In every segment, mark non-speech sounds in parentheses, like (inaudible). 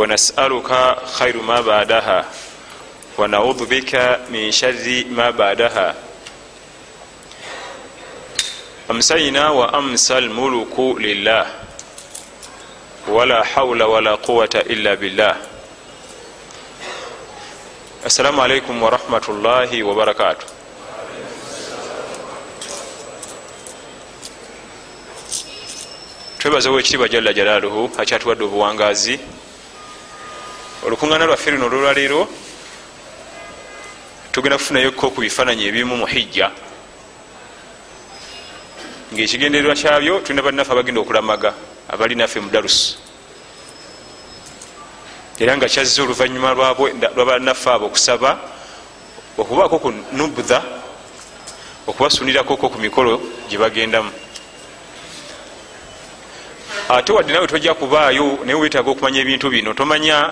ونسألك خير ما بعدها ونعوذ بك من شر ما بعدها. أمسينا وأمسى الملك لله ولا حول ولا قوة إلا بالله. السلام عليكم ورحمة الله وبركاته. Twebazewo ekitiibwa jalla jalaaluhu akyatuwadde obuwangazi. Olukuŋŋaana lwaffe lino olwolwaleero tugenda kufunayoko ku bifaananyi ebimu mu hijja. Ngaekigendererwa kyabyo tulina bannaffe abagenda okulamaga abali naffe mu darusi era nga kyazze oluvanyuma lwabannaffe abo okusaba okubaako ku nubutha okubasuunirakoko ku mikolo gye bagendamu. Ate wadde nawe tojja kubaayo naye wetaaga okumanya ebintu bino. Tomanya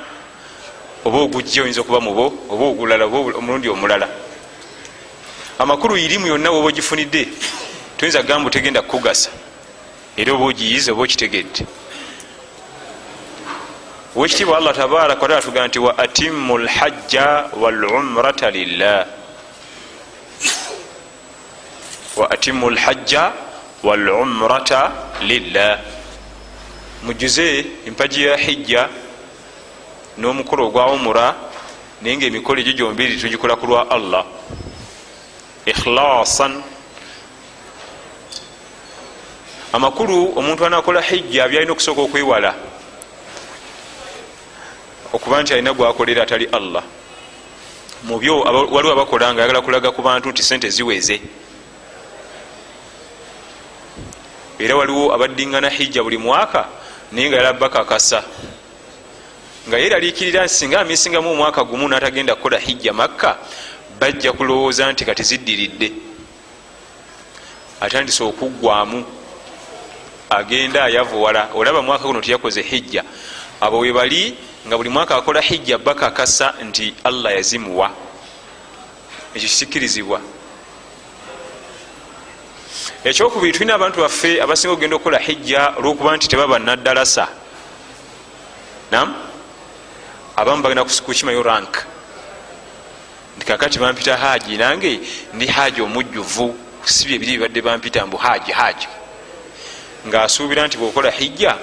oba ogujja oyinza okuba mubo oba ogulala oba omulundi omulala. Amakulu irimu yonna woba ogifunidde toyinza gamba otegenda kukugasa. Era oba ogiyize oba okitegedde owekitiibwa allah tabaraka wataala tugamba nti wa atimu lhajja walumrata lillah. Wa atimu lhajja walumrata lillah. Mujuze empaji ya hijja n'omukolo ogwa umura naye nga emikolo egyo gyombiri tugikola ku lwa allah. Ikhlasan. Amakulu omuntu anakola hijja byalina okusooka okwewala okuba nti alina gwakolera atali allah. Mubyo waliwo abakola nga ayagala kulaga ku bantu nti sente ziweze. Era waliwo abaddiŋŋana hijja buli mwaka naye nga yalabakakasa nga yeraliikirira nti singa amisingamu omwaka gumu natagenda kukola hijja makka bajja kulowooza nti kati ziddiridde. Atandise okuggwamu agenda ayavuwala olaba mwaka guno teyakoze hijja. Abo we bali nga buli mwaka akola hijja bakakasa nti allah yazimuwa. Ekyo kisikkirizibwa ekyokubiri tulina abantu baffe abasinga okugenda okukola hijja olwokuba nti tebaba naddalasa nam abamu bagenda kukimayo rank. Nti kakati bampita haji nange ndi haji omujjuvu sibi ebiri bibadde bampita mbu haji haji ngaasuubira nti bwokola hijja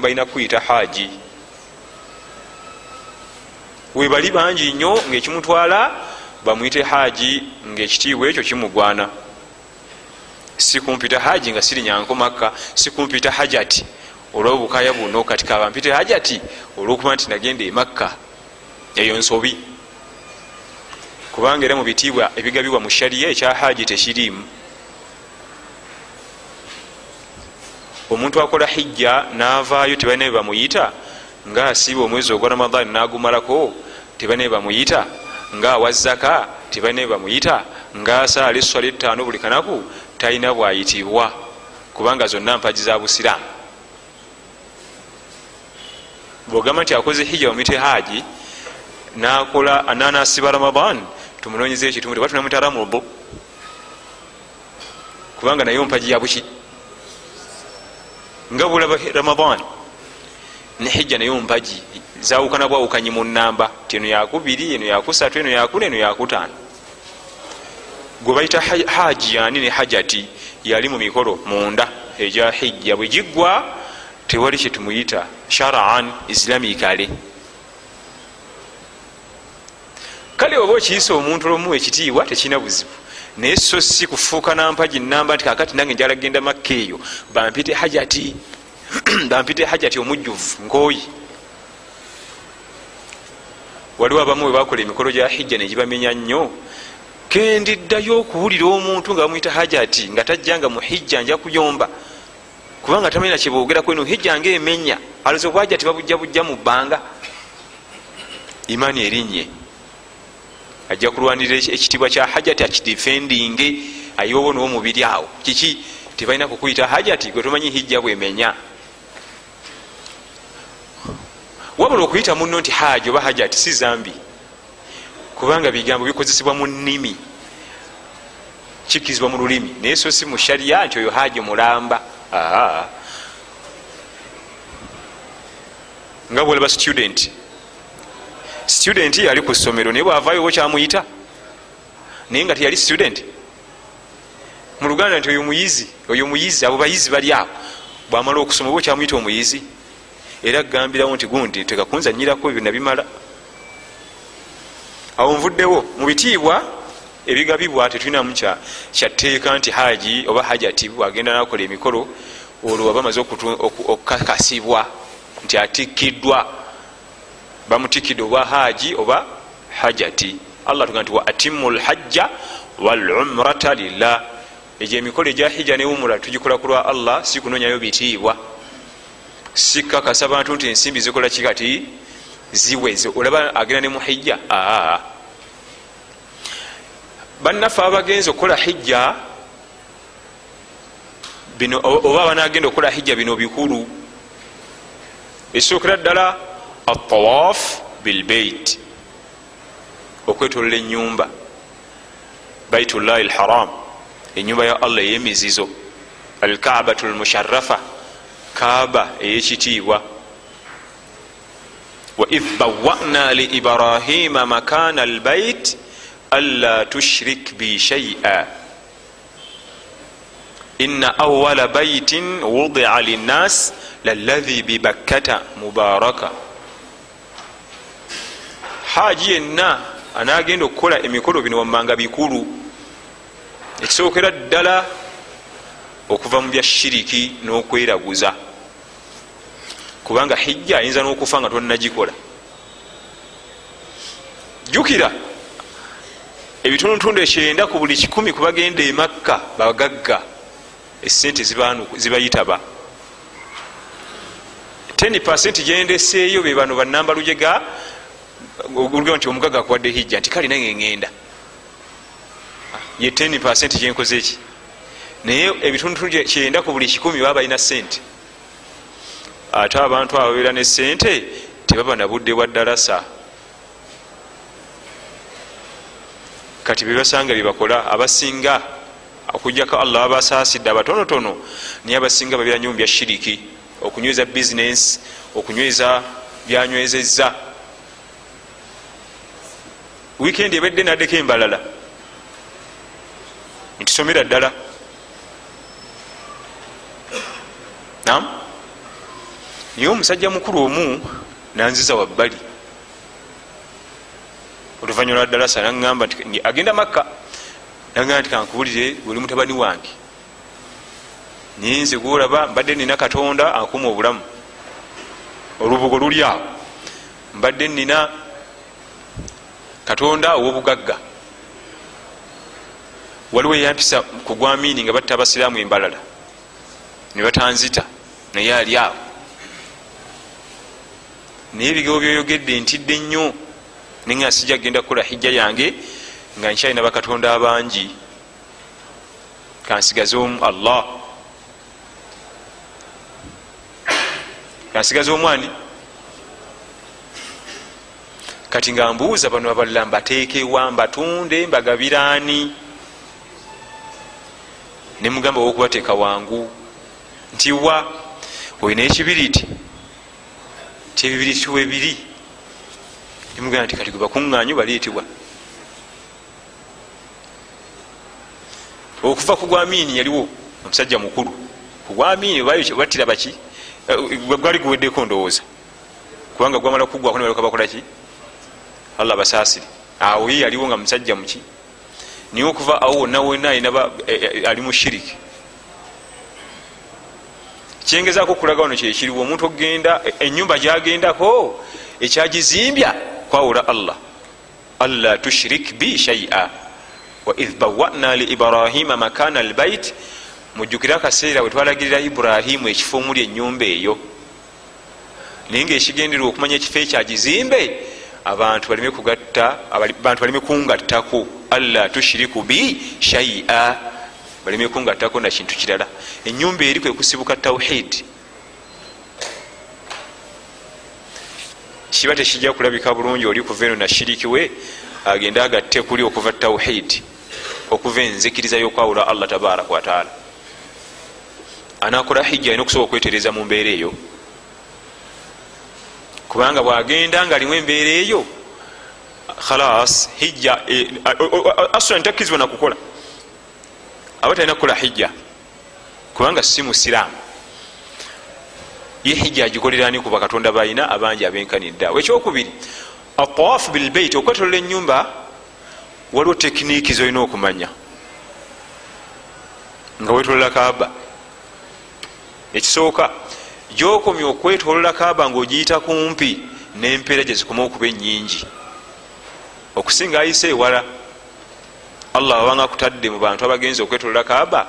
balina kuyita haji webali bangi nnyo ngaekimutwala bamwite haji ngaekitiibwa ekyo kimugwana. Sikumpita haji nga siri nyanko makka sikumpita hajati olwobukaya buno kati kabampite hajati olwokuba nti nagenda emakka eyo nsobi. Kubanga era mu bitiibwa ebigabibwa mu shariya ekya haji tekirimu omuntu akola hijja navaayo tebalina bye bamuyita nga asiiba omwezi ogwa ramadani nagumalako tebalina bye bamuyita nga awazzaka tebalina bye bamuyita nga asaala eswala ettaano buli kanaku talina bwayitibwa. Kubanga zonna mpaji za busiraamu bwogamba nti akoze hijja bamwite haji nakola ananasiba ramadan tumunonyeze ekitundu teba tunamwita ramubu kubanga naye mpaji yabuki nga bulaba ramadan ne hijja naye mpaji zawukana bwawukanyi mu namba ti eno yakubiri eno yakusatu eno yakuna eno yakutaano gwe bayita haji yani ne hajati yali mu mikolo munda egya hijja bwe giggwa tewali kyetumuyita sharaan islamikale kale oba okiyisa omuntu olwomu ekitiibwa tekirina buzibu. Naye so si kufuuka nampaji namba nti kakati nange njala genda makka eyo bampite hajati (clears throat) bampite hajati omujjuvu nkooyi waliwo abamu bwe bakola emikolo gya hijja negibamenya nnyo. Kendiddayo okuwulira omuntu nga bamwita hajati nga tajjanga mu hijja nja kuyomba kubanga tamanyina kyebogeraku eno hijja nga emenya. Aloza obwajati babujja bujja mu bbanga. Imaani erinnye ajja kulwanirira ekitiibwa kya hajati akidifendinge ayiwobo niwomubiri awo. Kiki? Tebalina kukuyita hajati gwe tomanyi hijja bwemenya wabula okuyita muno nti haji oba hajati si zambi. Kubanga bigambo bikozesebwa mu nnimi. Kikirizibwa mu lulimi. Naye so si mu shariya nti oyo haji mulamba nga bwolaba student. Student yali ku ssomero naye bwavayo oba kyamuyita. Naye nga teyali student. Mu luganda nti oyo muyizi oyo muyizi abo bayizi bali awo. Bwamala okusoma oba okyamuyita omuyizi. Era gambirawo nti gundi tekakunzanyirako ebyo nabimala. Awo nvuddewo mu bitiibwa ebigabibwa tetulinamu kyatteeka nti haji oba hajati bwagenda nakola emikolo olwo aba maze okukakasibwa nti atikkiddwa bamutikidde oba haji oba hajati allah tuga nti wa atimu lhajja walumrata lillah. Egyo emikolo egya hijja ne umura tugikola ku lwa allah si kunonyayo bitiibwa. Sikakasa bantu nti ensimbi zikola kikati ziweze. Olaba agenda ne muhijja aa bannaffe abagenzi okukola hijja bino oba abanagenda okukola hijja bino bikulu. Esookera ddala atawaf bilbeit okwetolola enyumba baitullahi lharam enyumba ya allah eyemizizo. Alkabatu lmusharafa kaaba eyekitiibwa. Waid bawana liibrahima makana albait anla tushrik bi shaia ina awala baitin wudia linnas lalahi bibakkata mubaraka haji yenna anagenda okukola emikolo bino wammanga bikulu ekisookera ddala okuva mu bya shiriki n'okweraguza kubanga hijja ayinza n'okufa nga tonagikola jukira ebitundutundu ekyenda ku buli kikumi kubagenda emakka bagagga. Esente zibayitaba 10 gyendeseeyo be bano banamba lujega olugero nti omugaga akuwadde hijja nti kale nange ngenda ye 10 gyenkoze eki naye ebitundutundu kyenda ku buli kikumi baba balina sente ate abantu abo babeera ne sente tebaba na budde bwa ddalasa kati bebasanga byebakola abasinga okujjako allah abasaasidde abatonotono naye abasinga babeera nyo mu bya shiriki okunyweza bizinesi okunyweza byanywezezza. Wiikendi ebedde naddeko embalala. Ntisomera ddala. Nam naye omusajja mukulu omu nanziza wabbali oluvanyuma lwa ddalasa naŋamba nti agenda makka. Naŋamba nti kankubulire oli mutabani wange. Naye nze gwolaba mbadde nina katonda ankuma obulamu. Olubugo luli awo. Mbadde nina katonda owobugagga. Waliwo eyampisa kugwamiini nga batta abasiraamu embalala. Ne batanzita naye ali awo. Naye ebigabo byoyogedde ntidde nnyo nenga sijja kgenda kukola hijja yange nga nkyalina bakatonda abangi. Kansigaze omu allah. Kansigaze omwani kati nga mbuuza bano abalala mbateekewa mbatunde? Mbagabiraani nemugamba wokubateeka wangu. Nti wa? Olina ekibiriti ti ebibiriti webiri nemugamba nti kati gwe bakuŋŋanyi baleetebwa okuva ku gwamiini yaliwo omusajja mukulu. Ku gwamiini battira baki? Gwali guweddeko ndowooza. Kubanga gwamala kugwako nebaleka bakolaki allah basaasire awo ye yaliwo nga musajja muki? Naye okuva awo wonna wonna alina ali mu shiriki. Kyengezaako okulaga wano kyekiriwo omuntu okgenda enyumba gyagendako ekyagizimbya kwawula allah alla tushrik bi shaia waid bawana li ibrahima makana albait mujjukire akaseera bwe twalagirira iburahimu ekifo omuli enyumba eyo naye ngaekigenderwa okumanya ekifo ekyagizimbe abantu baleme kugatta abantu baleme kungattako alla tushiriku bi shaia baleme kungattako na kintu kirala enyumba eri kwe kusibuka kiba tekijja kulabika bulungi oli kuva eno nashiriki we agende agatte kuli okuva tauhid okuva enzikiriza yokwawula allah tabaraka wataala anakola hijja alina okusobola okwetereza mu mbeera eyo. Kubanga bwagenda nga alimu embeera eyo khalas hijja e, asula ntakkirizibwa nakukola aba talina kukola hijja kubanga si musiraamu ye hijja agikoleraani kuba katonda balina abangi abenkaniddeawo ekyokubiri atawaafu bilbeit okwetolola enyumba waliwo tekiniiki zolina okumanya. Nga wetolola kaaba. Ekisooka gyokomya okwetolola kaaba ngaogiyita kumpi nempeera gyezikoma okuba enyingi okusinga ayise ewala allah abanga akutadde mu bantu abagenzi okwetolola kaaba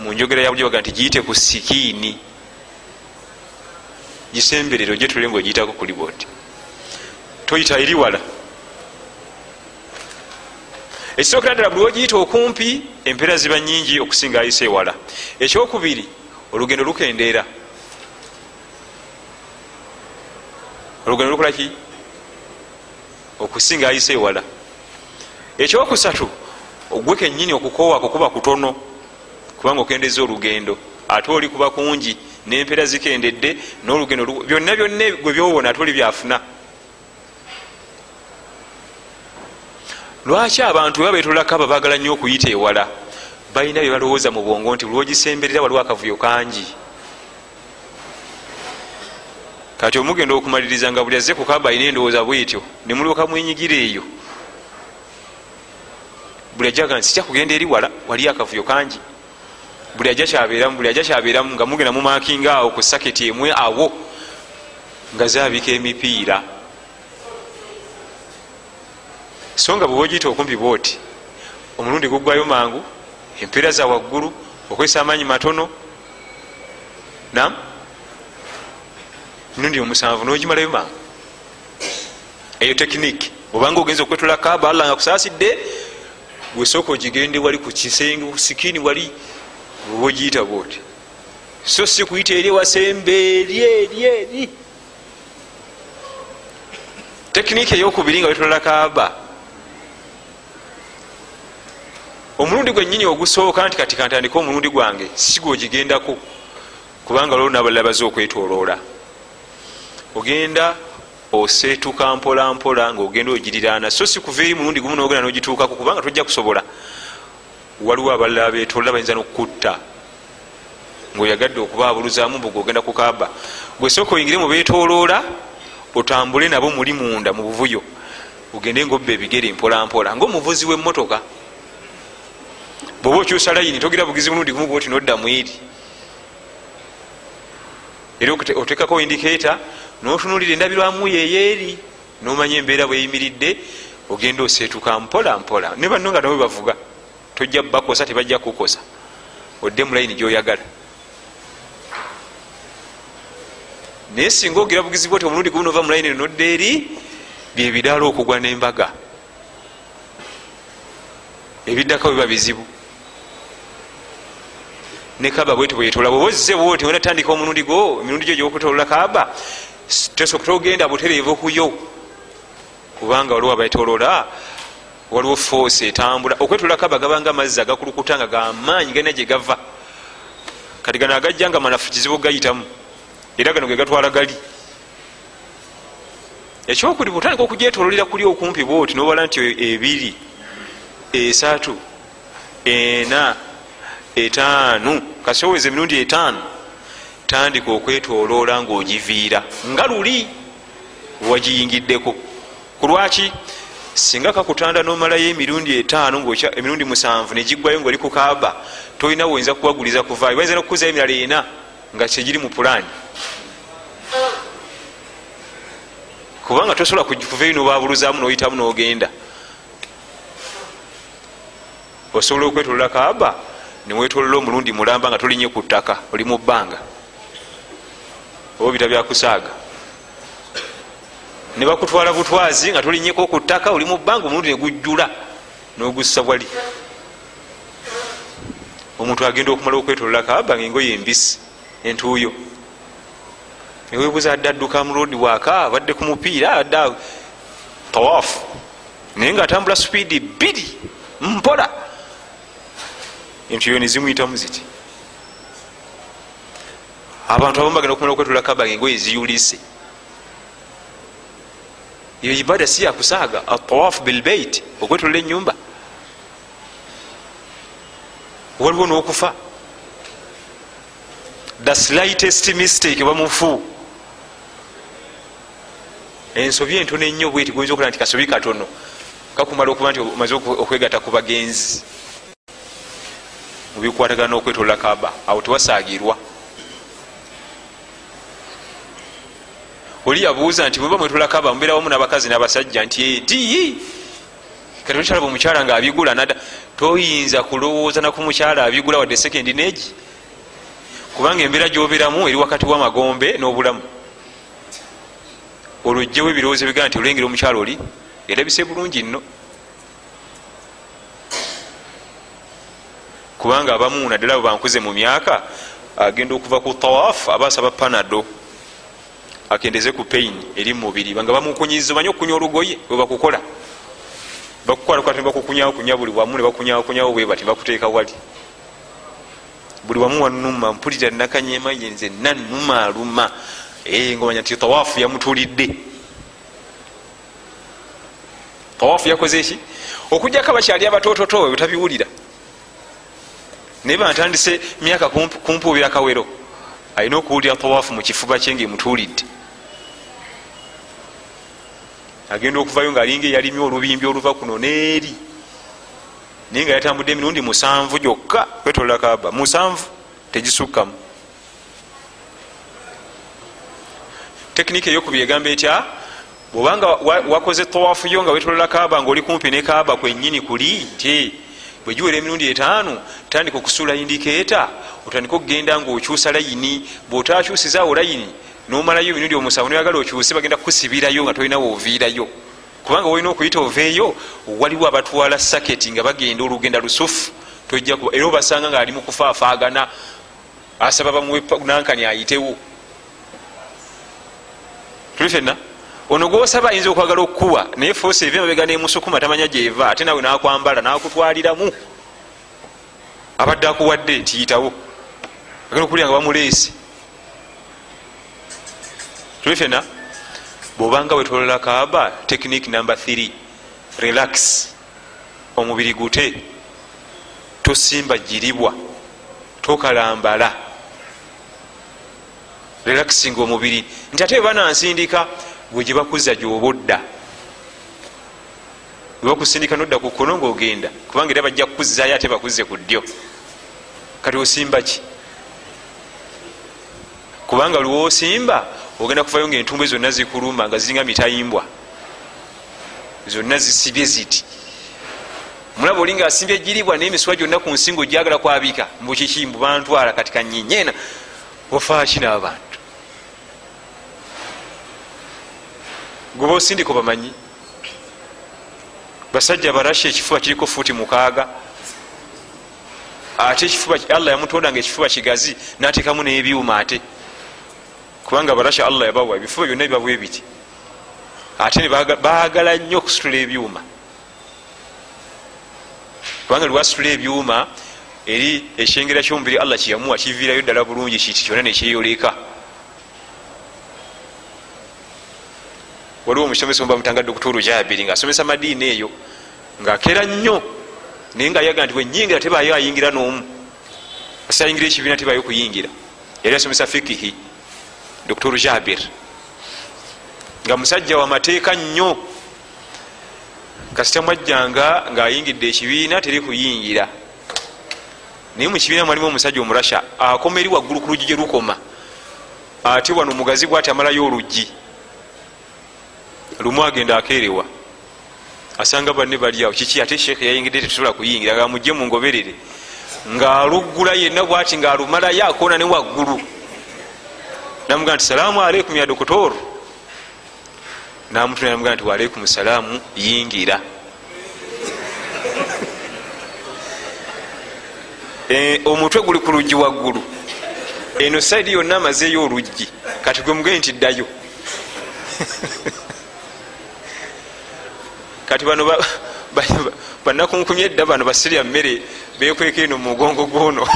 munjogera yabuja baga nti giyite ku sikiini gisemberero gyetule nga ogiyitako kuli bwoti toyita eri wala. Ekisookera ddala buli wogiyita okumpi empeera ziba nyingi okusinga ayise ewala. Ekyokubiri olugendo lukendeera. Olugendo lukolaki okusinga ayise ewala. Ekyokusatu ogwe kenyini okukoowa kukuba kutono kubanga okendeza olugendo ate oli kuba kungi nempeera zikendedde nolugendo byonna byonna gwe byowona ate oli byafuna. Lwaki abantu weba betolako aba bagala nnyo okuyita ewala balina bye balowooza mu bwongo nti lwogisemberera waliwo akavuyo kangi? Kati omugenda okumaliriza nga buli azze kukaba alina endowooza bwetyo nemulyoka mwenyigira eyo. Buli ajaga nti sijja kugenda eri wala waliyo akavuyo kangi buli ajja kyabeeramu buli ajja kyabeeramu nga mugenda mumakinga awo ku saketi emwe awo nga zabika emipiira. So nga bweba ogiyita okumpi bwoti omulundi guggwayo mangu empeera za waggulu okwesa amaanyi matono nam mirundi omusanvu nogimalayo mangu. Eyo tekiniki obanga ogenza okwetula kaba allah nga kusaasidde wesooka ogigende wali ku kisenge sikini wali oba ogiyita bwoti. So si kuyita eri ewasembe eri eri. Eri tekiniki eyokubiri nga wetolola kaaba. Omulundi gwenyini ogusooka nti kati kantandika omulundi gwange sigwogigendako kubanga lolo nabalala baze okwetoloola. Ogenda oseetuka mpola mpola ngaogenda ogiriraana. So si kuva eri mulundi gumu nogenda nogituukako kubanga tojja kusobola waliwo abalala betolola bayinza nokukutta ngaoyagadde okubaabuluzaamu mbuga ogenda kukaba gwesooka oyingire mu betoloola otambule nabo muli munda mu buvuyo. Ogende ngaobba ebigere mpola mpola ngaomuvuzi wemmotoka bweoba okyusa layini togira bugizi mulundi gumu gwoti noddamu eri. Era otekako indikata notunulira endabirwamu yeyeeri nomanya embeera bweyimiridde ogenda oseetuka mpola mpola. Ne banno nga nabo bavuga tojja bakosa tebajja kukosa. Odde mulayini gyoyagala. Naye singa ogira bugizi bwoti omulundi gumu nova mulayini nodda eri byebidaala okugwa nembaga. Ebiddako biba bizibu. Nekaba bweti bwetola bwebozze bwoti wenatandika omulundi gwo emirundi gyo gyokutolola kaba tesoka togenda butereevu kuyo kubanga waliwo abaetolola waliwo force etambula. Okwetolola kaba gabanga amazzi agakulukuta nga gamaanyi galina gyegava kati gano agajja nga manafu kizibu gayitamu. Era gano gegatwala gali. Ekyokuli butandika okugyetololera kuli okumpi bwoti nobala nti ebiri esatu ena etaanu kasoweza emirundi etaanu tandika okwetoloola ngaogiviira nga luli wagiyingiddeko. Kulwaki singa kakutanda nomalayo emirundi etaano emirundi musanvu negiggwayo ngaoli kukaaba tolina woyinza kuwaguliza kuvaayo. Bayinza nokukuzayo emirala ena nga kyegiri mu pulaani. Kubanga tosobola kuvayo nobabuluzaamu noyitamu nogenda. Osobola okwetolola kaaba niwetolola omulundi mulamba nga tolinye ku ttaka oli mu bbanga. Oba bita byakusaaga ne bakutwala butwazi nga tolinyeko ku ttaka oli mu bbanga omulundi negujjula nogussa bwali omuntu agenda okumala okwetolola kaaba nga engoye embisi entuuyo. Newebuza adde adduka mulodi waka abadde ku mupiira adde tawaafu naye nga atambula supiidi bbiri mpola. Entuyo nezimuyitamu ziti. Abantu abamu bagenda okumala okwetolola kaaba nga engoye ziyulise eyo ibada si yakusaaga atawafu bilbeit okwetolola enyumba waliwo nokufa. The slightest mistake bamufu ensobi entono ennyo bweti goyinza okulaba nti kasobi katono. Kakumala okuba nti omaze okwegata ku bagenzi. Mubikwatagana n'okwetolola kaba awo tewasaagirwa oli yabuuza nti mweba mwetolola kaba mubeera wamu n'abakazi n'abasajja nti edi kati olikyalaba omukyala nga abigula nada toyinza kulowooza naku mukyala abigula wadde sekendi negi kubanga embeera gyobeeramu eri wakati w'amagombe n'obulamu. Olwojjewo ebirowoozo ebigaa nti olengera omukyalo oli erabise bulungi nno. Kubanga abamu naddala bwe bankuze mu myaka agenda okuva ku tawaf aba asaba panado akendeze ku pain eri mumubiri nga bamukunyiza banye okukunya olugoye bwe bakukola. Bakukwalabakukunyakunya buli wamu nebakunyakunyawo bwe bati bakuteeka wali. Buli wamu wanuma mpulira nakanyema yenze nanuma aluma. Eh, ngaomanya nti tawafu yamutulidde. Tawafu yakoze eki okujjako abakyali abatototo betabiwulira. Naye bantandise myaka kumpuubira kawero alina okuwulira tawafu mukifuba kye nga emutulidde agenda okuvayo ngaalinga eyalimye olubimbi oluva kuno neeri naye nga yatambudde emirundi musanvu gyokka kwetolola kaba musanvu tegisukkamu tekiniki eyokubiri egamba etya? Bwobanga wakoze tawafu yo nga wetolola kaaba ngaoli kumpi ne kaaba kwenyini kuli nti bwegiwera emirundi etaano tandika okusula indikeeta otandika okugenda ngaokyusa layini bwotakyusizaawo layini nomalayo emirundi omusanvu noyagala okyuse bagenda kukusibirayo nga tolinawo oviirayo kubanga wolina okuyita oveeyo waliwo abatwala saketi nga bagenda olugenda lusufu era obasanga nga ali mukufaafaagana asaba bamuwe nankani ayitewo. Tuli fenna ono gwosaba ayinza okwagala okukuwa naye foosi eva emabega nemusukuma tamanya gyeva ate nawe nakwambala nakutwaliramu. Abadde akuwadde tiyitawo. Agala okuwulira nga bamuleese tuli fenna bwobanga wetolola kaaba tekiniki number 3 relax. Omubiri gute. Tosimba jiribwa tokalambala. Relaxing omubiri. Nti ate webanansindika gwe gyebakuza gyoba odda webakusindika nodda ku kkono ngaogenda kubanga era bajja kukuzayo ate bakuze ku ddyo. Kati osimba ki? Kubanga lwosimba ogenda kuvayo nga entumbwe zonna zikuluma nga ziringa mitayimbwa. Zonna zisibye ziti. Mulaba oli nga asimbye ejiribwa n'emiswa gyonna ku nsingo gyagala kwabika mbukikimbu bantwala kati kanyinyena ofaakina abantu. Gweba osindika bamanyi basajja barasha ekifuba kiriko fuuti mukaaga. Ate ekifuba allah yamutonda nga ekifuba kigazi natekamu n'ebyuma ate kubanga barasha allah yabawa ebifuba byonna bibabwe biti ate baagala nnyo okusitula ebyuma. Kubanga liwasitula ebyuma eri ekyengera kyomubiri allah kyeyamuwa kiviirayo ddala bulungi kiti kyonna nekyeyoleka waliwo omusomesa bamutanga dokutoro jabiri ngaasomesa madiini eyo ngaakera nnyo naye nga ayaga nti wenyingira tebayo ayingira n'omu. Asayingira ekibiina tebayo kuyingira. Yali asomesa fikihi dokutoro jabir. Nga musajja wamateeka nnyo. Kasita mwajjanga ngaayingidde ekibiina teri kuyingira. Naye mukibiina mwalimu omusajja omurasha akoma eri waggulu ku luggi gye lukoma. Ate wano omugazi bwati amalayo oluggi. Lumu agenda akeerewa. Asanga banne baliawo kiki? Ate sheekhe yayingidde tetusobola kuyingira nga mujje mungoberere. Ngaaluggula yenna bwati ngaalumalayo akoona ne waggulu namugaa nti salaamu aleikum ya dokotoro namutuna namugaa nti waaleikum salaamu yingira. (laughs) Omutwe guli ku luggi waggulu. Eno saidi yonna amazeeyo oluggi. Kati gwe mugee nti ddayo. (laughs) Kati bano banakunkumya (laughs) edda bano basirya mmere bekweka eno mumugongo gwono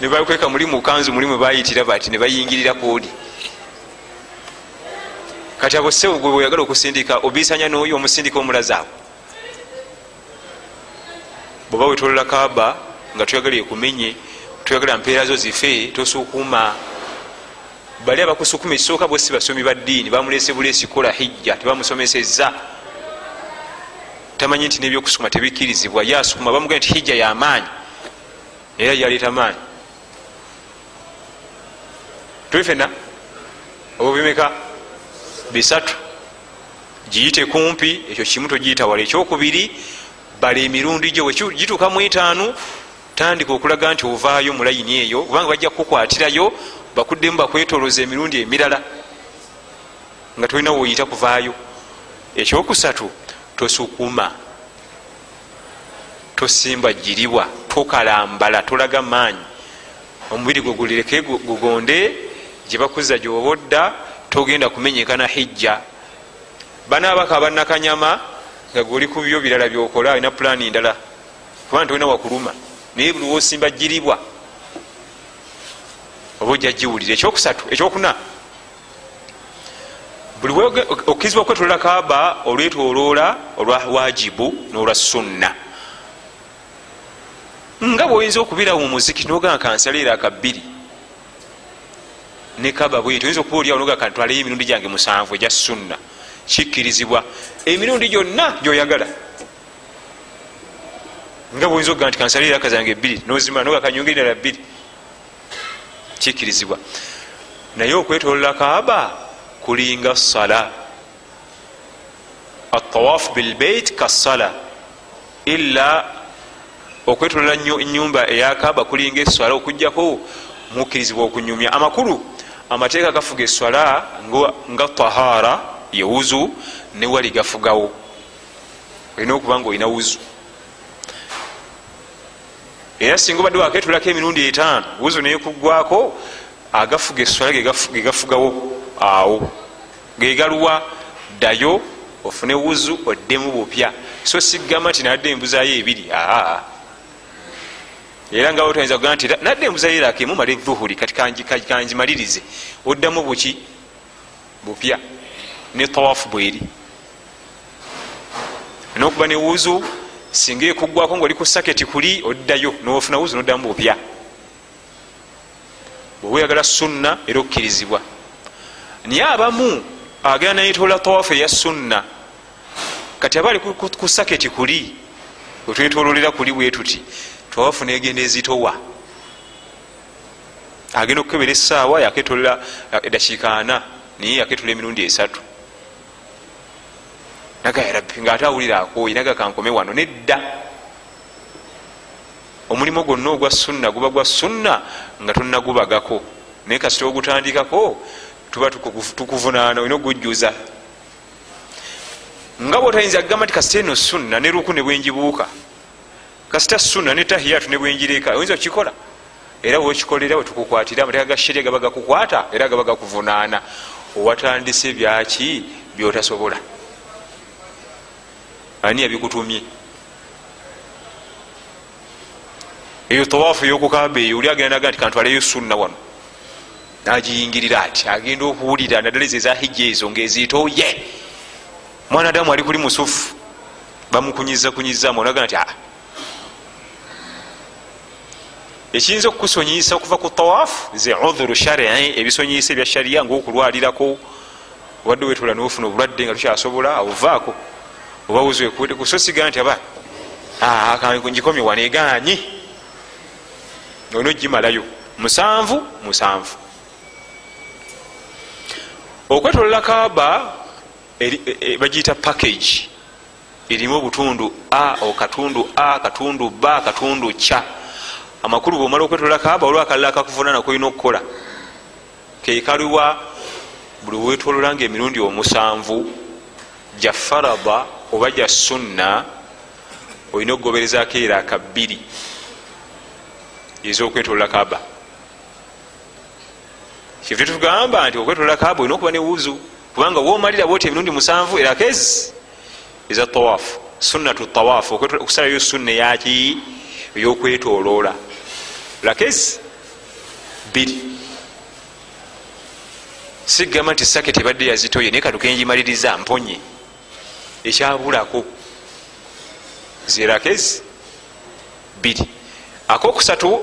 nebakweka muli mukanzu muli mwebayitira bati nebayingirira kwoli kati abo sewe gwe weyagala okusindika obisanya noyo omusindika omulazaawo bweoba wetolola kaaba nga tuyagala ekumenye tuyagala mpeera zo zife tosuukuma. Bali abakusukuma ekisooka bwesi basomi ba ddiini bamulese bulesi kola hijja tebamusomeseza tamanyi nti nebyokusukuma tebikkirizibwa yasukuma bamugaa nti hijja yamaanyi era yaleeta maanyi tuli fena obo bimeka bisatu. Giyite kumpi ekyo kimu togiyita wala. Ekyokubiri bala emirundi gyo. Gituuka mu etaanu tandika okulaga nti ovaayo mu layini eyo kubanga bajja kukwatirayo bakuddemu bakwetoloza emirundi emirala nga tolina woyita kuvaayo. Ekyokusatu tosukuma. Tosimba jiribwa tokalambala tolaga maanyi. Omubiri gwe gulireke gugonde gyebakuza gyoba odda togenda kumenyekana hijja. Banaabaka abanakanyama nga goli ku byo birala byokola alina pulaani ndala kubanga tolina wakuluma. Naye buli wosimba jiribwa oba ojja giwulira ekyokusatu ekyokuna buli okkirizibwa okwetolola kaaba olwetoloola olwa wajibu n'olwa sunna. Nga bweoyinza okubirawo mu muziki nogamba kansaleera akabbiri ne kaba bweti oyinza okuba oliawo nogaa kantwaleyo emirundi gyange musanvu egya sunna. Kikkirizibwa. Emirundi gyonna gyoyagala. Nga bwoyinza okugaa nti kansaleera akazange ebbiri nozima noga kanyongerera bbiri. Kikkirizibwa. Naye okwetolola kaaba kulinga sala atawaafu bilbeit kasala ila okwetolola enyumba eyakaaba kulinga eswala okugjako mukkirizibwa okunyumya amakulu amateeka gafuga eswala nga tahara yewuzu newali gafugawo. Olina okuba nga olina wuzu. Era singa obadde waketolako emirundi etaano wuzu neyekugwako agafuga eswala gegafugawo awo. Gegaluwa ddayo ofune wuzu oddemu bupya. So sigamba nti nadde embuzayo ebiri aa era nga otayinza kugaa nti nadde embuzayo erako emumala evuhuri kati kanjimalirize oddamu buki? Bupya. Ne tawafu bweri. Nokuba ne wuzu singa ekuggwako ngaoli ku saketi kuli oddayo nofuna wuzu noddamu bupya. Bweoba oyagala sunna era okkirizibwa. Naye abamu agenda nayetola tawafu eya sunna. Kati aba ali ku saketi kuli wetwetololera kuli bwetuti tawafu negenda ezitowa. Agenda okukebera esaawa yaketolera edakiika ana naye yaketola emirundi esatu. Nagayarabbi nga ate awulira akooyi naga kankome wano nedda. Omulimu gwonna ogwa sunna guba gwa sunna nga tonagubagako naye kasita ogutandikako tuba tukuvunaana olina ogujjuza nga bwotayinza kugamba nti kasita eno sunna ne ruku ne bwenjibuuka kasita sunna ne tahiyatu ne bwenjireka oyinza okikola era wekikolera wetukukwatira amateeka ga sheria gaba gakukwata era gaba gakuvunaana owatandise byaki byotasobola? Ani yabikutumye eyo tawaafu eyokukamba eyo oli agenda naga nti kantwaleyo sunna wano. Nagiyingirira ati agenda okuwulira naddala ezo ezahijja ezo ngaezitoye mwana adamu ali kuli musufu bamukunyiza kunyizamu onaga nti aa ekiyinza okukusonyiyisa okuva ku tawaafu ze udhuru sharii ebisonyiyisa ebya shariya ngaokulwalirako obadde wetula nofuna obulwadde nga tukyasobola ovaako oba wuzwekusosiga nti aba ngikomye waneganyi olina ogimalayo musanvu musanvu. Okwetolola kaaba bagiyita package. Erimu obutundu a okatundu a katundu b katundu ca amakulu bwomala okwetolola kaaba olw akalala akakuvunana kolina okukola. Keikaluwa buli wetolola nga emirundi omusanvu gya faraba oba gya sunna olina okugoberezako era akabbiri ezokwetolola kaaba. Kyeve tetugamba nti okwetolola kaaba olina okuba newuzu kubanga womalira bwoti emirundi musanvu erakezi eza tawafu sunnatu tawafu okusalayo sunna eyaki eyokwetoloola rakezi biri sigamba nti sake tebadde yazitoye naye katukenjimaliriza mponye. Ekyabulako. Zirakezi biri akokusatu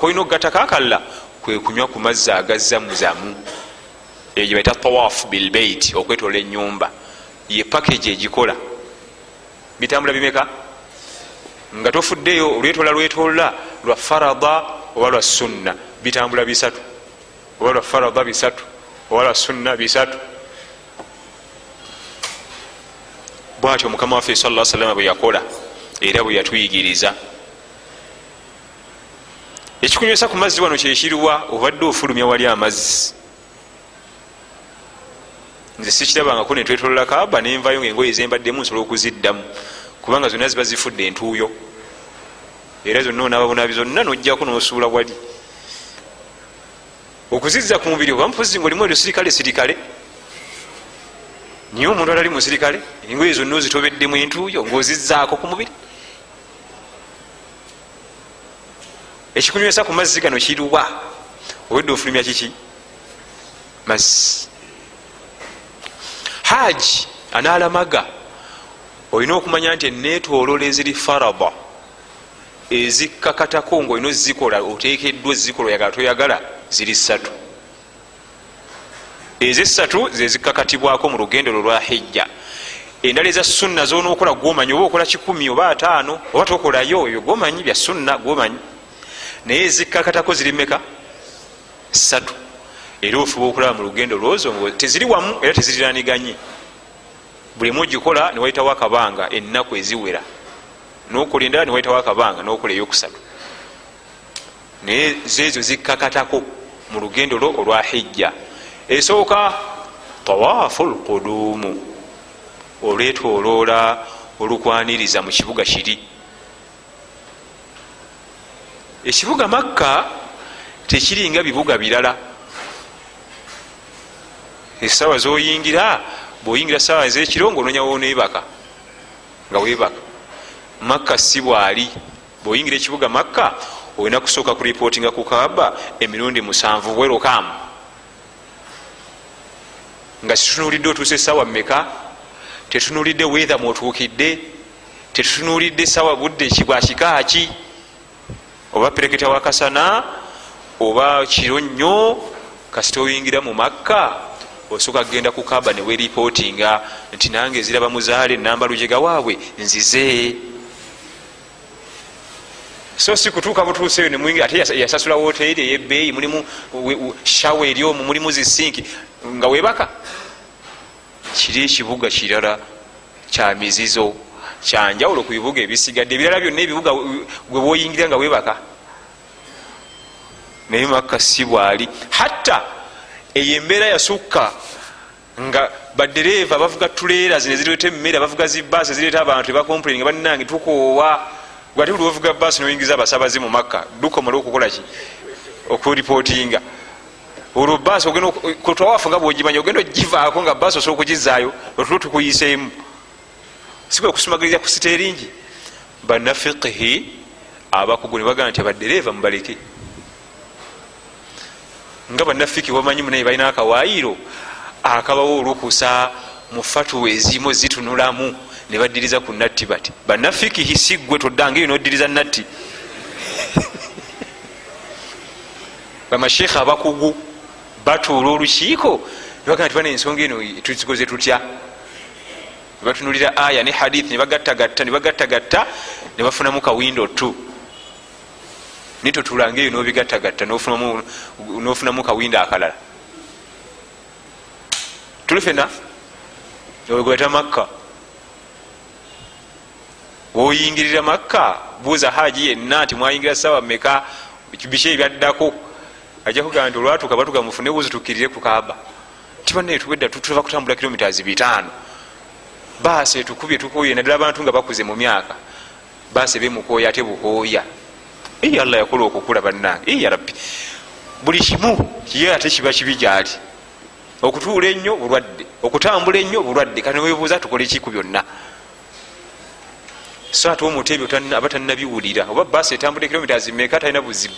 kolina okugatako akalla kwe kunywa ku mazzi agazzamuzamu egyo baita tawaf bilbeit okwetola enyumba ye package egikola. Bitambula bimeka nga tofuddeyo olwetola lwetola lwa farada oba lwa sunna bitambula bisatu oba lwa farada bisatu oba lwa sunna bisatu. Bwatyo mukama waffe sala salama bwe yakola era bwe yatuyigiriza. Ekikunywesa ku mazzi wano kyekiruwa obadde ofulumya wali amazzi. Nze sikirabangako netwetolola kaaba nenvayo ngaengoye zembaddemu nsobola okuziddamu kubanga zonna ziba zifudde entuuyo. Era zonna onababunabi zonna nojjaku nosuula wali. Okuzizza ku mubiri oba mpozi nga olimu erusirikale sirikale. Niye omuntu atali musirikale engoye zonna ozitobeddemu entuuyo ngaozizzaako ku mubiri. Ekikunywesa ku mazzi gano kiruwa. Obwedde ofulumya kiki? Mazzi. Haji analamaga olina okumanya nti enetolola eziri farada ezikkakatako ngaolina ozikola otekeddwa ezikola oyagala toyagala ziri ssatu. Ezesatu zezikkakatibwako mu lugendo lwo lwa hijja. Endala eza sunna zonookola gomanyi oba okola kikumi oba ataano oba tokolayo oyo gomanyi bya sunna gomanyi naye ezikkakatako ziri meka ssatu. Era ofuba okulaba mu lugendo lwozo teziri wamu era teziriraniganye buli mugikola niwaitawo akabanga ennaku eziwera. Nokola endala niwaitawo akabanga nokola eyokusatu. Naye zeezo zikkakatako mu lugendo lwo olwa hijja. Esooka tawaafu lkuduumu olwetoloola olukwaniriza mu kibuga kiri. Ekibuga makka tekiringa bibuga birala. Esawa zoyingira bwoyingira sawa ezekiro ngaononya wonebaka nga webaka makka si bwali. Bwoyingira ekibuga makka olina kusooka kuripootinga ku kaaba emirundi musanvu bwerokamu. Nga situnulidde otuusa esawa meka tetunulidde weatha mwotuukidde? Tetutunulidde sawa budde kibwa kikaaki oba pereketa wakasana oba kiro nnyo? Kasita oyingira mu makka osooka kgenda ku kaba neweripootinga nti nange eziraba muzaale enamba lujega waabwe nzize. So si kutuuka butuuseeyo nemwingira ate yasasula woteeri eyebbeeyi mulimu shawa eri omwo mulimu zisinki nga webaka kiri ekibuga kirala kya mizizo kyanjawulo ku bibuga ebisigadde. Ebirala byonna ebibuga gwe bwoyingira nga webaka naye makka si bwali. Hatta eyo embeera yasukka nga badereeva bavuga tuleera zino ezireeta emmere bavuga zibaasi ezireeta abantu ebakomplain nga bannange tukoowa. Gwate buli bavuga baasi noyingiza abasabazi mu makka dukomala okukolaki okuripootinga. Olwo baasi kutawaafu nga bwogimanya ogenda ogivaako nga baasi osobola okugizaayo otulo tukuyiseemu. Sikwe kusumagiriza ku siteeringi. Banafiqihi abakugu ne bagamba nti abadereeva mubaleke nga banafiki bamanyi munaye balina akawaayiro akabawo olukusa mu fatuwa ezimu zitunulamu ne baddiriza ku natti bati banafikihi siggwe toddange eyo noddiriza natti? (laughs) Bamasheekha abakugu batuula olukiiko nebagaa nti bana ensonga eno tuzikoze tutya? Nebatunulira aya ne hadith nebagattagatta nebagattagatta nebafunamu kawindo tu naye totulanga eyo nobigattagatta nofunamu kawindo akalala. Tuli fena ogweta makka. Woyingirira makka buuza haji yenna nti mwayingira sawa meka biki ebyaddako ajja kugamba nti olwatuuka batuga mufune buuzi tukkirire ku kaaba. Tibanaye tuwedda tuva kutambula kilomitas bitaano baasi etukubye tukooye naddala abantu nga bakuze mu myaka. Baasi bemukooya ate bukooya eyi allah yakola okukula bannange eyi yarabbi buli kimu kiye ate kiba kibi gyali. Okutuula ennyo bulwadde. Okutambula ennyo bulwadde. Kati webuuza tukole kiku byonna? So ate omuntu ebyo aba tannabiwulira. Oba baasi etambula kilomitas meka talina buzibu.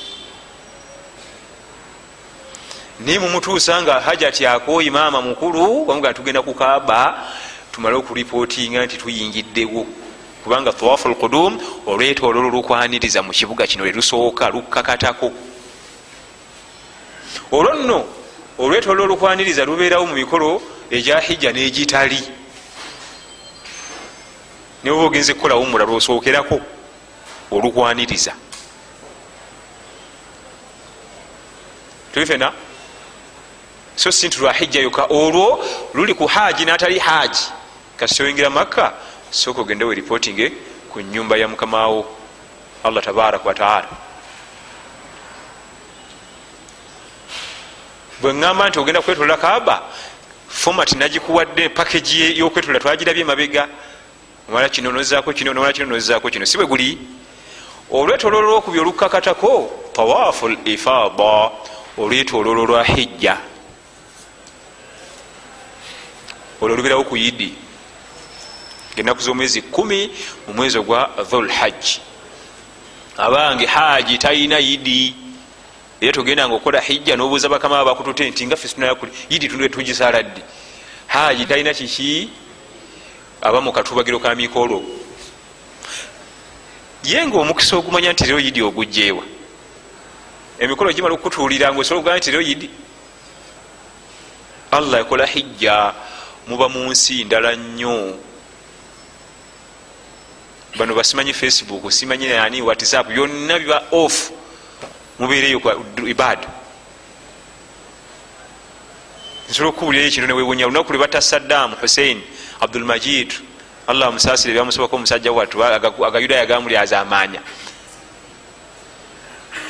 Naye mumutuusa nga hajati akooyi maama mukulu bamuga tugenda kukaaba tumale okuripootinga nti tuyingiddewo kubanga tawafu lqudum olwetoololo lukwaniriza mu kibuga kino lwelusooka lukkakatako. Olwo nno olwetoololo lukwaniriza lubeerawo mu mikolo egya hijja n'egitali. Niwe ba ogenze kukolawo mulala osookerako olukwaniriza. Tubifena so si nti lwa hijja yoka olwo luli ku haaji n'atali haaji kasi oyingira makka sooka ogendewo eripotinge ku nyumba ya mukamawo allah tabaraka wataala bwe ŋŋamba nti ogenda kwetolola kaaba fomat nagikuwadde pakagi yokwetolola twagirabye mabega omala kino nozaako kino nomala kino nozaako kino. Si bwe guli. Olwetololo lwokubi olukakatako tawafu l ifada olwetololo lwa hijja. Olwo lubirawo ku yidi enaku z'omwezi kumi mu mwezi ogwa dhulhajji abange haji talina yidi. Era togendanga okukola hijja nobuuza bakama ba bakutute nti nga fesunayakuli yidi tundu tugisala ddi? Haji talina kiki? Aba mukatubagiro ka mikolo. Ye nga omukisa ogumanya nti lero yidi ogugjeewa emikolo gimala okukutuulira nga osobola okugamba nti lero yidi? Allah yakola hijja muba mu nsi ndala nnyo bano basimanyi facebook simanyi ani whatsapp byonna biba off mubeereyo ibada nsobola okuwulirayo kino newewunya lunaku lwe batta saddam hussein abdulmajid allah musasire byamusobako omusajja wattu agayuda yagamuli azamanya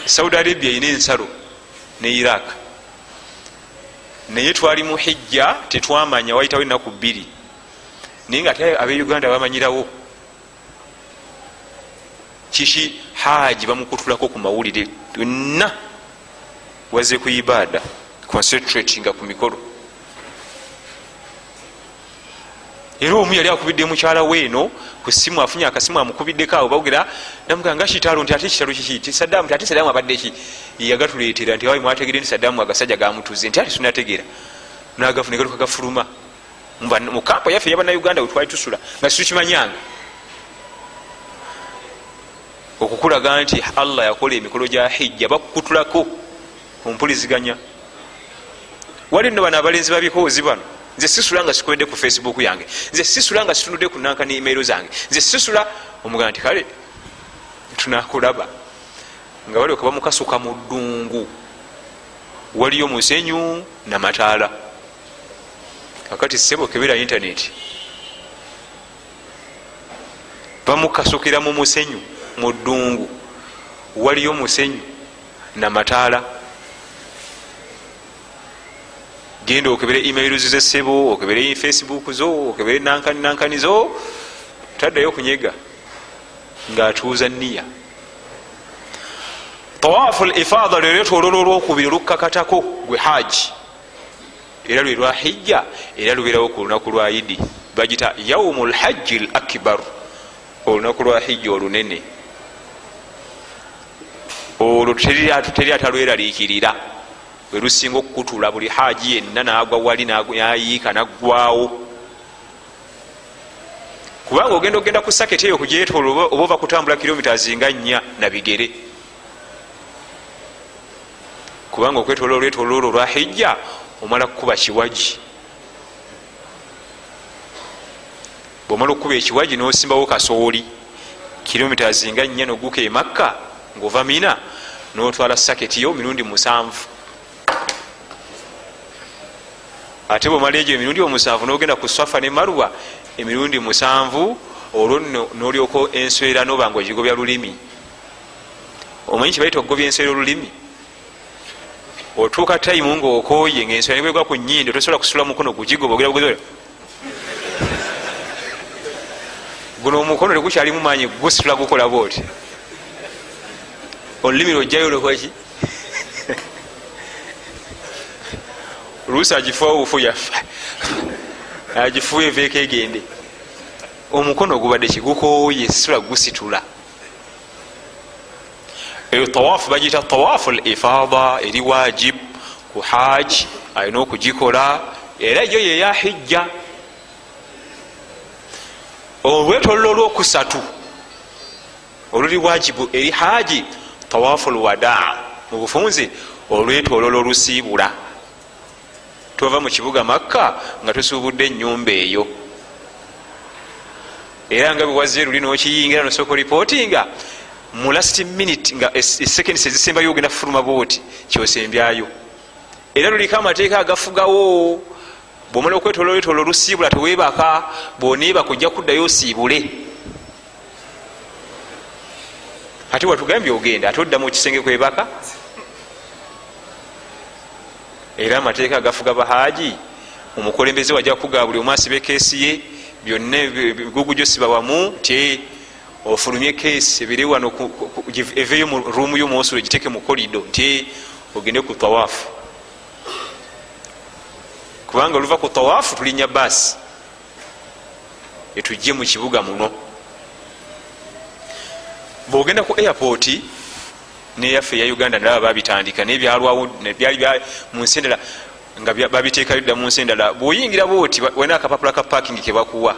saudi arabia erina ensalo ne iraq. Naye twali mu hijja tetwamanya wayitawo enaku bbiri. Naye nga ate abeuganda bamanyirawo kiki haji bamukutulako ku mawulire yonna waze ku ibada concentratinga ku mikolo. Era omu yali akubidde mukyala weeno ku simu afunye akasimu amukubiddeko awo bawogera namugaa nga kitalo nti ate kitalo kiki? Ti sadamu ti ate sadamu abadde ki? Yagatuleetera nti awayi mwategere nti sadamu agasajja gamutuze nti ate tunategeera nagafuna galuka gafuluma. Mu kampa yaffe yabannauganda wetwali tusula nga situkimanyanga okukulaga nti allah yakola emikolo gya hijja bakukutulako kumpuliziganya wali nno bano abalenzi babikoozi bano nze sisula nga sikwedde ku facebook yange nze sisula nga situnudde ku nanka ne emailo zange nze sisula omugana nti kale tunakulaba. Nga balioka bamukasuka mu ddungu waliyo musenyu namataala kakati sebo kebera intaneti bamukasukira mu musenyu mu ddungu waliyo musenyu namataala genda okebere emails zesebo okebere facebook zo okebere nankani nankani zo taddayo kunyega ngaatuuza niya tawafu lifada lwereeta ololo olwokubiri olukakatako gwe haji era lwe lwa hijja era lubeerawo ku lunaku lwa idi bagita yaumu lhaji l akbar olunaku lwa hijja olunene olwo teri atalweraliikirira werusinga okukutula buli haji yenna nagwa wali nayiika naggwawo kubanga ogenda ogenda ku saketi eyo kugyetola oba ova kutambula kilomita zinga nnya nabigere kubanga okwetola olwetola olwo lwa hijja omala kukuba kiwaji. Bwomala okukuba ekiwaji nosimbawo kasooli. Kilomita zinga nnya noguka emakka ngaova mina notwala saketi yo mirundi musanvu. Ate bwomala egyo emirundi omusanvu nogenda ku swafa ne marwa emirundi musanvu olwo nno nolyoko enswera noba nga ogigobya lulimi. Omanyi kibaita okugobya enswera olulimi? Otuuka tayimu ngaokoye ngaenswera nibwegwa ku nyindo tosobola kusula mukono gugigoba ogera bugozi guno omukono tegukyalimu manyi gusitula gukola bwoti olulimi lwojjayo lokwaki oluusi agifuwa obufu yafa agifuwa eveeko egende. Omukono gubadde kigukoye situla gusitula. Eyo tawafu bagiyita tawafu l ifada eri wajib ku haji alina okugikola era ejo yeyahijja olwetololo olwokusatu oluli wajibu eri haji tawafu lwada mu bufunze olwetololo olusiibula tuva mu kibuga makka nga tusuubudde enyumba eyo. Era nga bwewazze luli nokiyingira nosooka oripootinga mu last minute nga eseconds ezisembayo ogenda kufuluma booti kyosembyayo. Era luliko amateeka agafugawo. Bwomala okwetolola etolo olusiibula teweebaka bwoneebaka ojja kuddayo osiibule ate watugambye ogenda ate oddamu ekisenge kwebaka era amateeka agafuga bahaaji omukulembeze wajja kuga buli omwasiba ekeesi ye byonna ebigugu gyosiba wamu ti ofulumye keesi ebiri wano eveyo mu ruumu y'omwosulo giteeke mu kolido nti ogende ku tawaafu. Kubanga oluva ku tawaafu tulinya baasi etujje mu kibuga muno bwogenda ku airport neyaffe eya uganda nalaba babitandika nebyalwawo byali munsi endala nga babiteekayo dda munsi endala bwoyingira booti walina akapapula ka parking kebakuwa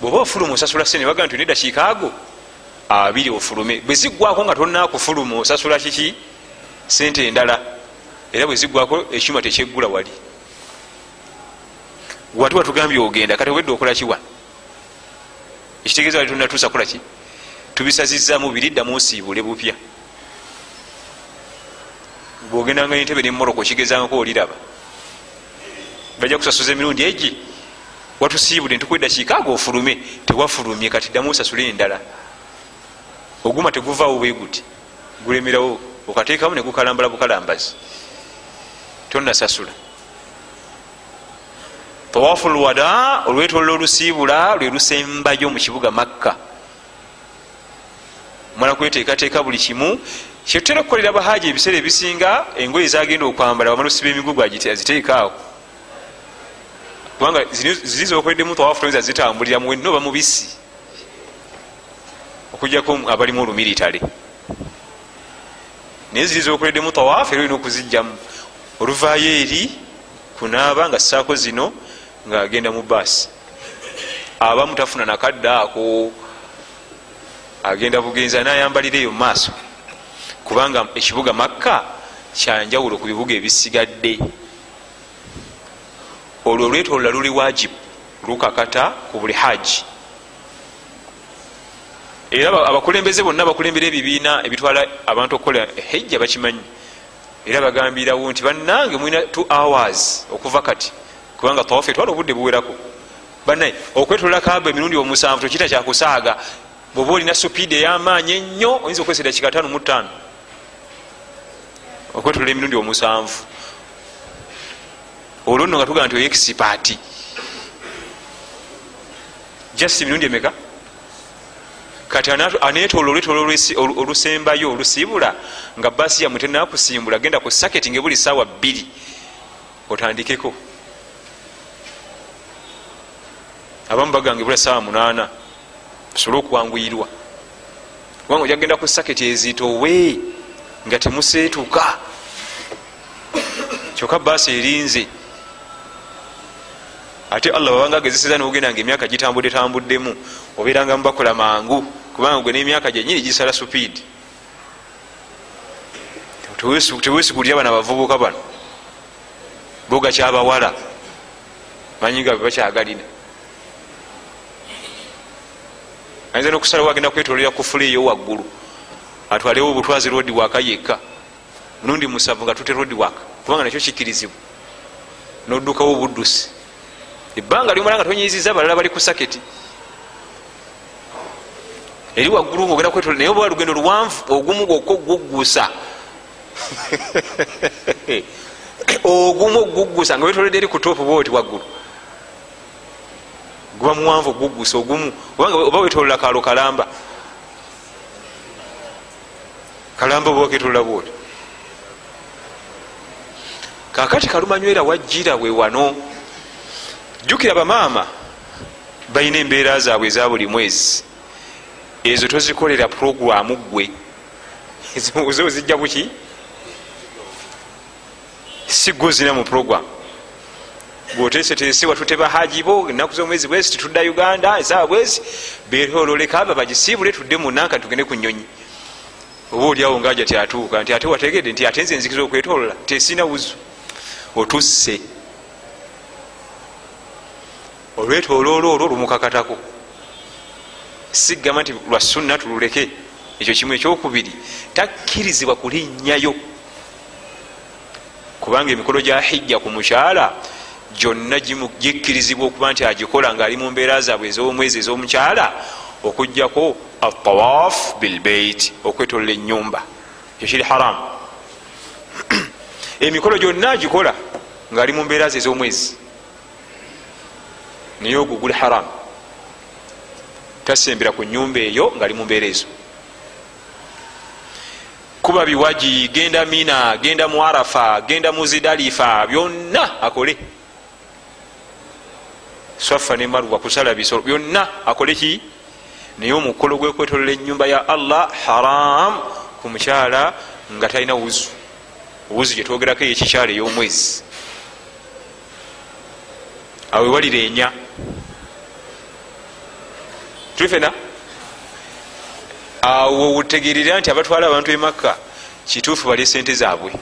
bweoba ofuluma osasula sente baga nti nedakiika ago? Abiri ofulume. Bwe ziggwako nga tonakufuluma osasula kiki? Sente endala. Era bwe ziggwako ekyuma tekyeggula wali. Wati watugambye ogenda kati obwedde okola kiwa ekitegeeza wali tonatuusa kolaki tubisazizaamu biriddamu osiibule bupya bwogendanga entebe nemoroko kigezangako oliraba. Bajja kusasuza emirundi egi watusiibule ntukwedda kiikaaga ofulume. Tewafulumye kati ddamu osasule endala. Oguma teguvaawo bweguti gulemerawo okateekamu negukalambala bukalambazi. Tonasasula tawafu lwada olwetolola olusiibula lwe lusembayo mu kibuga makka mala kweteekateeka buli kimu. Kyetutera okukolera bahaji ebiseera ebisinga engoye zagenda okwambala wamala osiba emigugu aziteekaawo. Kubanga ziri zokoleddemu tawafuza zitambulira muwenna oba mubisi okujjako abalimu olumiritale naye ziri zokoleddemu tawaafu era olina okuzijjamu oluvaayo eri kunaaba nga saako zino ngaagenda mu baasi abamu tafuna nakadde ako agenda bugenza nayambalira eyo mumaaso kubanga ekibuga makka kyanjawulo ku bibuga ebisigadde. Olwo olwetolola luli wajibu lukakata ku buli haji era abakulembeze bonna bakulembera ebibiina ebitwala abantu okukola hejja bakimanyi. Era bagambirawo nti bannange mulina t hours okuva kati kubanga tawafu etwala obudde buwerako. Banaye okwetolola kaba emirundi omusanvu tokita kyakusaaga bweoba olina supiidi ey'amaanyi ennyo oyinza okwesa dakika tano mu ttaano. Okwetolola emirundi omusanvu. Olwo nno nga tugaa nti oyexipati just emirundi emeka? Kati olwetoola olusembayo olusiibula nga baasi yamwe tenakusimbula genda ku saketi nga buli saawa bbiri otandikeko. Abamu bagange bula saawa munaana tusobole okuwanguyirwa. Kubanga ojagenda ku saketi ezitowe nga temuseetuka. Kyokka baasi erinze. Ate allah babanga agezeseza nogenda nga emyaka gitambudde tambuddemu obeeranga mubakola mangu kubanga gwe n'emyaka gyenyini gisala supiidi tewesigulira bana bavubuka bano. Bogakyabawala manyi nga bebakyagalina ayinza nokusalawo agenda kwetolera kufula eyo waggulu. Atwalewo obutwazi rodi waka yekka. Mulundi musavu nga tute rodi waka kubanga nakyo kikirizibwa noddukawo obuddusi. Ebbanga lyomala nga tonyiziza balala bali ku saketi. Eri waggulu ngaogenda kwetolera naye oba lugendo luwanvu ogumu gwokka oguggusa. (laughs) Ogumu oguggusa nga wetoledde eri ku topu booti waggulu guba muwanvu oguggusa ogumu. Oba wetolola kalo kalamba. Kalamba oba ketolola bwoti kakati kalumanywera wajjira we wano jjukira bamaama balina embeera zaabwe eza buli mwezi. Ezo tozikolera puroguramu gwe zo zijja buki? Sigozina mu program bwotesetese watuteba hajibo enaku zomwezi bwezi titudda uganda esaawa bwezi betololeka aba bagisiibule tudde munanka tugende ku nyonyi oba oliawo ngaaja tyatuuka nti ate wategedde nti ate nze nzikiza okwetolola tesina wuzu otusse. Olwetoloola olwo lumukakatako sigamba nti lwa sunna tululeke ekyo kimu ekyokubiri. Takkirizibwa kulinnyayo kubanga emikolo gya hijja ku mukyala gyonna gikkirizibwa okuba nti agikola ngaali mu mbeera zaabwe ez'omwezi ez'omukyala okugjako atawaf bilbeit okwetolola enyumba ekyo kiri haramu (clears throat) emikolo gyonna agikola ngaali mu mbeera ze ez'omwezi. Naye ogwo guli haramu tasembera ku nyumba eyo ngaali mu mbeera ezo. Kuba biwaji genda mina genda mu arafa genda mu zidalifa byonna akole swafa ne marwa kusala bisolo byonna akole ki? Naye omukolo gwekwetolola enyumba ya allah haram ku mukyala nga talina wuzu. Wuzu gyetwogerako eyekikyala ey'omwezi. Awewalira enya tulifena? Awo otegerera nti abatwala abantu emakka kituufu bali sente zaabwe.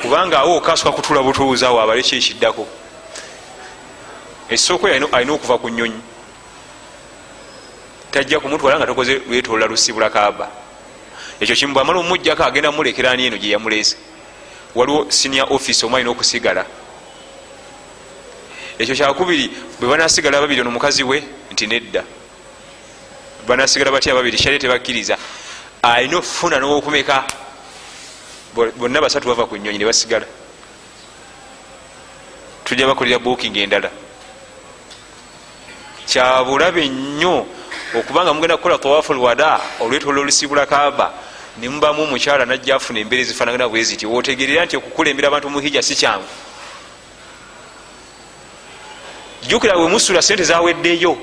Kubanga awo okasuka kutula butuuza awo abale kyekiddako essooko alina okuva ku nyonyi tajja kumutwala nga tokoze lwetolola lusibula kaaba. Ekyo kimu bwamala omujjako agenda mumulekeraani eno gye yamuleese? Waliwo senior office omu alina okusigala. Ekyo kyakubiri bwe banasigala babiri ono mukazi we nti nedda. Banasigala batya babiri kyali tebakkiriza. Alina okufuna nowokumeka bonna basatu bava ku nyonyi nebasigala tujja bakolera booking endala kyabulabe nnyo okubanga mugenda kukola tawafu lwada olwetola olusibula kaaba nemubamu omukyala najja afuna embeera ezifanagana bwe ziti. Wotegerera nti okukulembera abantu muhija si kyangu. Jukira wemusula sente zaweddeyo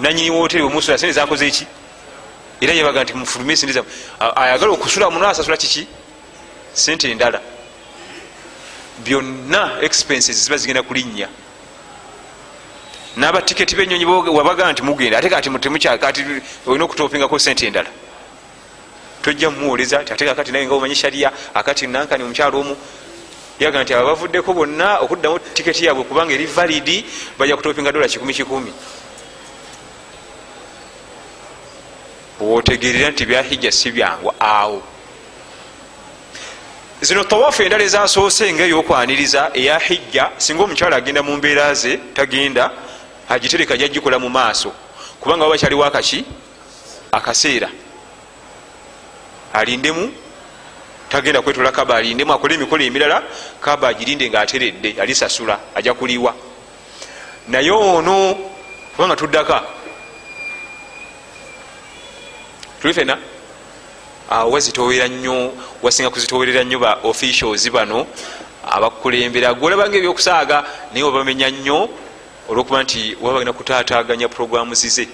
nanyini woteri wemusula sente zakoze eki era yabaga nti mufulume sente ayagala okusula muno asasula kiki? Sente endala. Byonna expenses ziba zigenda kulinnya n'abatiketi benyonyi wabaga nti mugenda ate kati temukyakati olina okutopingako sente endala. Tojja mumuwoleza ti ate kakati naye nga omanyi shariya akati nankani omukyalo omu? Yaga nti abo bavuddeko bonna okuddamu tiketi yaabwe kubanga eri validi bajja kutopinga dola kikumi kikumi. Wotegerera nti byahijja si byangwa awo. Zino tawafu endala ezasoose ngaeyokwaniriza eya hijja singa omukyala agenda mu mbeera ze tagenda agitereka jagikola mu maaso. Kubanga waba kyaliwo akaki akaseera. Alindemu tagenda kwetola kaba alindemu akole emikolo emirala kaba agirinde nga ateredde alisasula aja kuliwa. Naye ono kubanga tuddaka. Tulifena? Awo wazitowera nnyo wasinga kuzitowerera nnyo ba officials bano abakulembera. Gwolabanga ebyokusaaga naye wabamenya nnyo olwokuba nti waba bagenda kutaataganya programu zize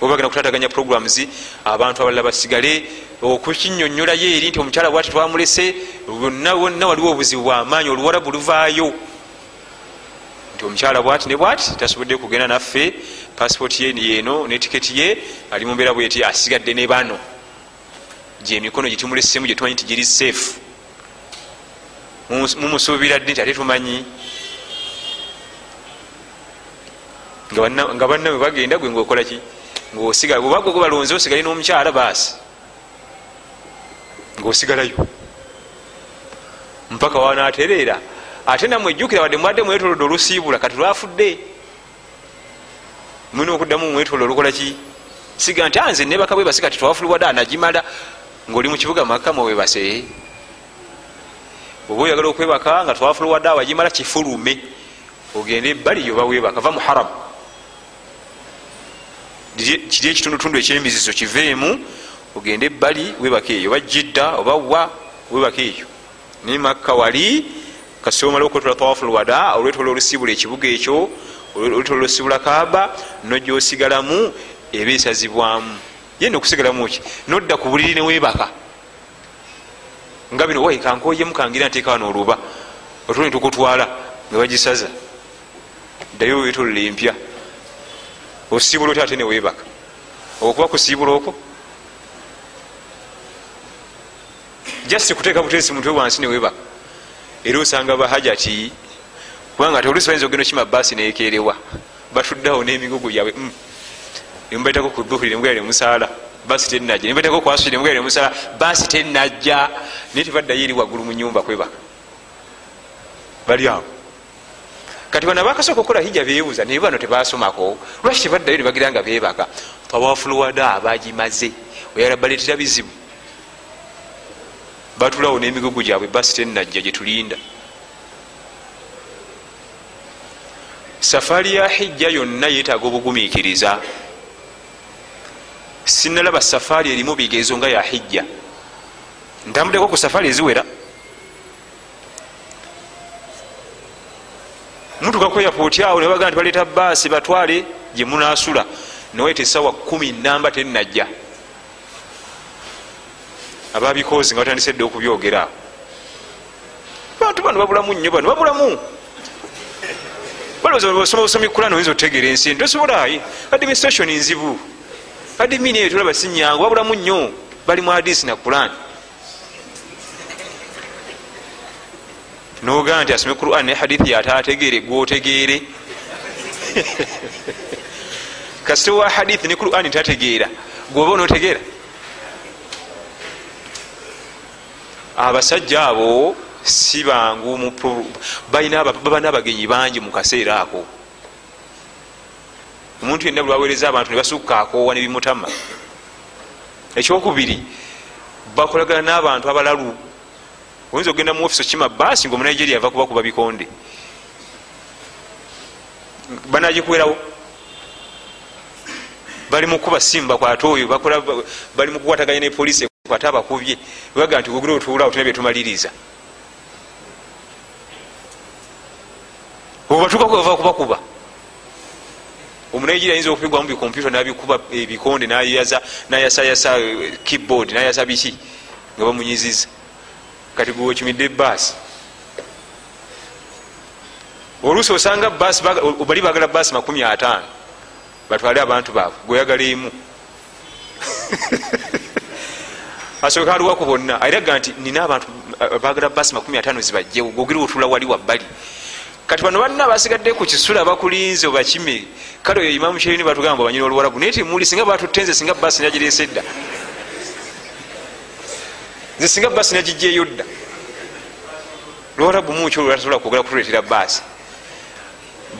oba bagenda kutaataganya programs abantu abalala basigale okukinyonyolayo eri nti omukyala bwati twamulese bonna bonna waliwo obuzibu bwamaanyi oluwarabu luvaayo nti omukyala bwati ne bwati tasobodde kugenda naffe passport ye yeno netiketi ye ali mumbeera bweti asigadde ne bano. Gyemikono gyetumulesemu gyetumanyi nti giri safe mumusuubira ddi nti ate tumanyi? Nga bannawe bagenda gwe ngaokolaki ngaosigala gwe balonze osigale n'omukyala baasi. Ngaosigalayo mpaka wanaatereera ate namwe ejjukira wadde mwadde mwetolodde olusiibula kati lwafudde. Mulina okuddamu mwetolola olukolaki siga nti anze nebaka bwebase kati twafulwadde anagimala ngaoli mukibuga makama webase oba oyagala okwebaka nga twafulwadde awagimala kifulume ogende ebbali yoba webaka va muharamu kiri ekitundutundu ekyemizizo kiveemu ogende ebbali webaka eyo. Oba jidda oba wa webaka eyo. Naye makka wali kasi omala okwetola tawafulwada olwetola olusibula ekibuga ekyo olwetola olusibula kaaba nojja osigalamu eba esazibwamu yena okusigalamuki nodda ku buliri newebaka nga bino wai kankoyemu kangira nteekawa noluba otwo netukutwala nga bagisaza ddayo wetolola empya osiibula oti ate newebaka okuba kusiibula okwo? Jasi kuteeka butesi mutwe wansi newebaka era osanga bahajati kubanga te olusi bayinza ogenda okima baasi nekerewa batuddeawo n'emigugu gyabwe mm. nemubaitako kubuhuli nemugaire musaala baasi tenajja nemubaitako kwasuli nemugaire musaala baasi tenajja naye tebaddayo eri waggulu mu nyumba kwebaka bali awo. Kati bana bakasooka okukola hijja beebuuza naye bano tebasomako. Lwaki tebaddayo nebagira nga bebaka tawafuluwada bagimaze oyala baleetera bizibu. Batulawo n'emigugu gyabwe basi tenajja gyetulinda safaari ya hijja yonna yeetaaga obugumiikiriza sinalaba safaari erimu bigezo nga ya hijja. Ntambuddeko ku safaari eziwera. Mutuka ku yapooti awo nebaga nti baleeta baasi batwale gye munasula newaita esawa kumi namba tenajja ababikozi nga batandise dde okubyogera. Bantu bano babulamu nnyo bano babulamu. Balowooza busomi kulan oyinza otegeera ensi tosobolayi administration nzibu adimini eyo tulaba sinyangu babulamu nnyo bali mu hadisi na kuran nogaa nti asome quran ne hadithi yatategeere gwotegeere. (laughs) Kasite wa hadithi ne quran tategeera gwoba onotegeera abasajja abo si bangu baba nabagenyi bangi mu kaseera ako omuntu yenna bwe baweereza abantu ne basukka akoowa ne bimutama. Ekyokubiri bakolagana n'abantu abalalu. Oyinza okgenda mu ofiisi okima baasi nga omunigeria ava kubakuba bikonde banagikuwerawo bali mukuba simu bakwate oyo bali mukukwataganya ne poliisi kwate abakubye. Baga nti ogire otuulaawo tuna byetumaliriza obatuukako bava kubakuba omunigeria ayinza okupigwamu bikomputa nabikuba ebikonde nayasayasa keyboard nayasa biki? Nga bamunyiziza. Kati gwe okimidde ebaasi oluusi osanga bali bagala baasi makumi ataano. Batwale abantu baabwe. Gweoyagala emu. (laughs) Asooka aliwaku bonna. Ayiraga nti nina abantu bagala baasi makumi ataano zibajjewo. Gogere otula wali wabbali kati bano banna basigadde ku kisula bakulinze obakime kale oyo imamu sherini batugamba banyina oluwalabu naye timuli singa batutenze singa baasi nagirese dda. Nze singa baasi nagijjeeyo dda. Luwalabu mukyo olwatasobola kwogera kutuleetera baasi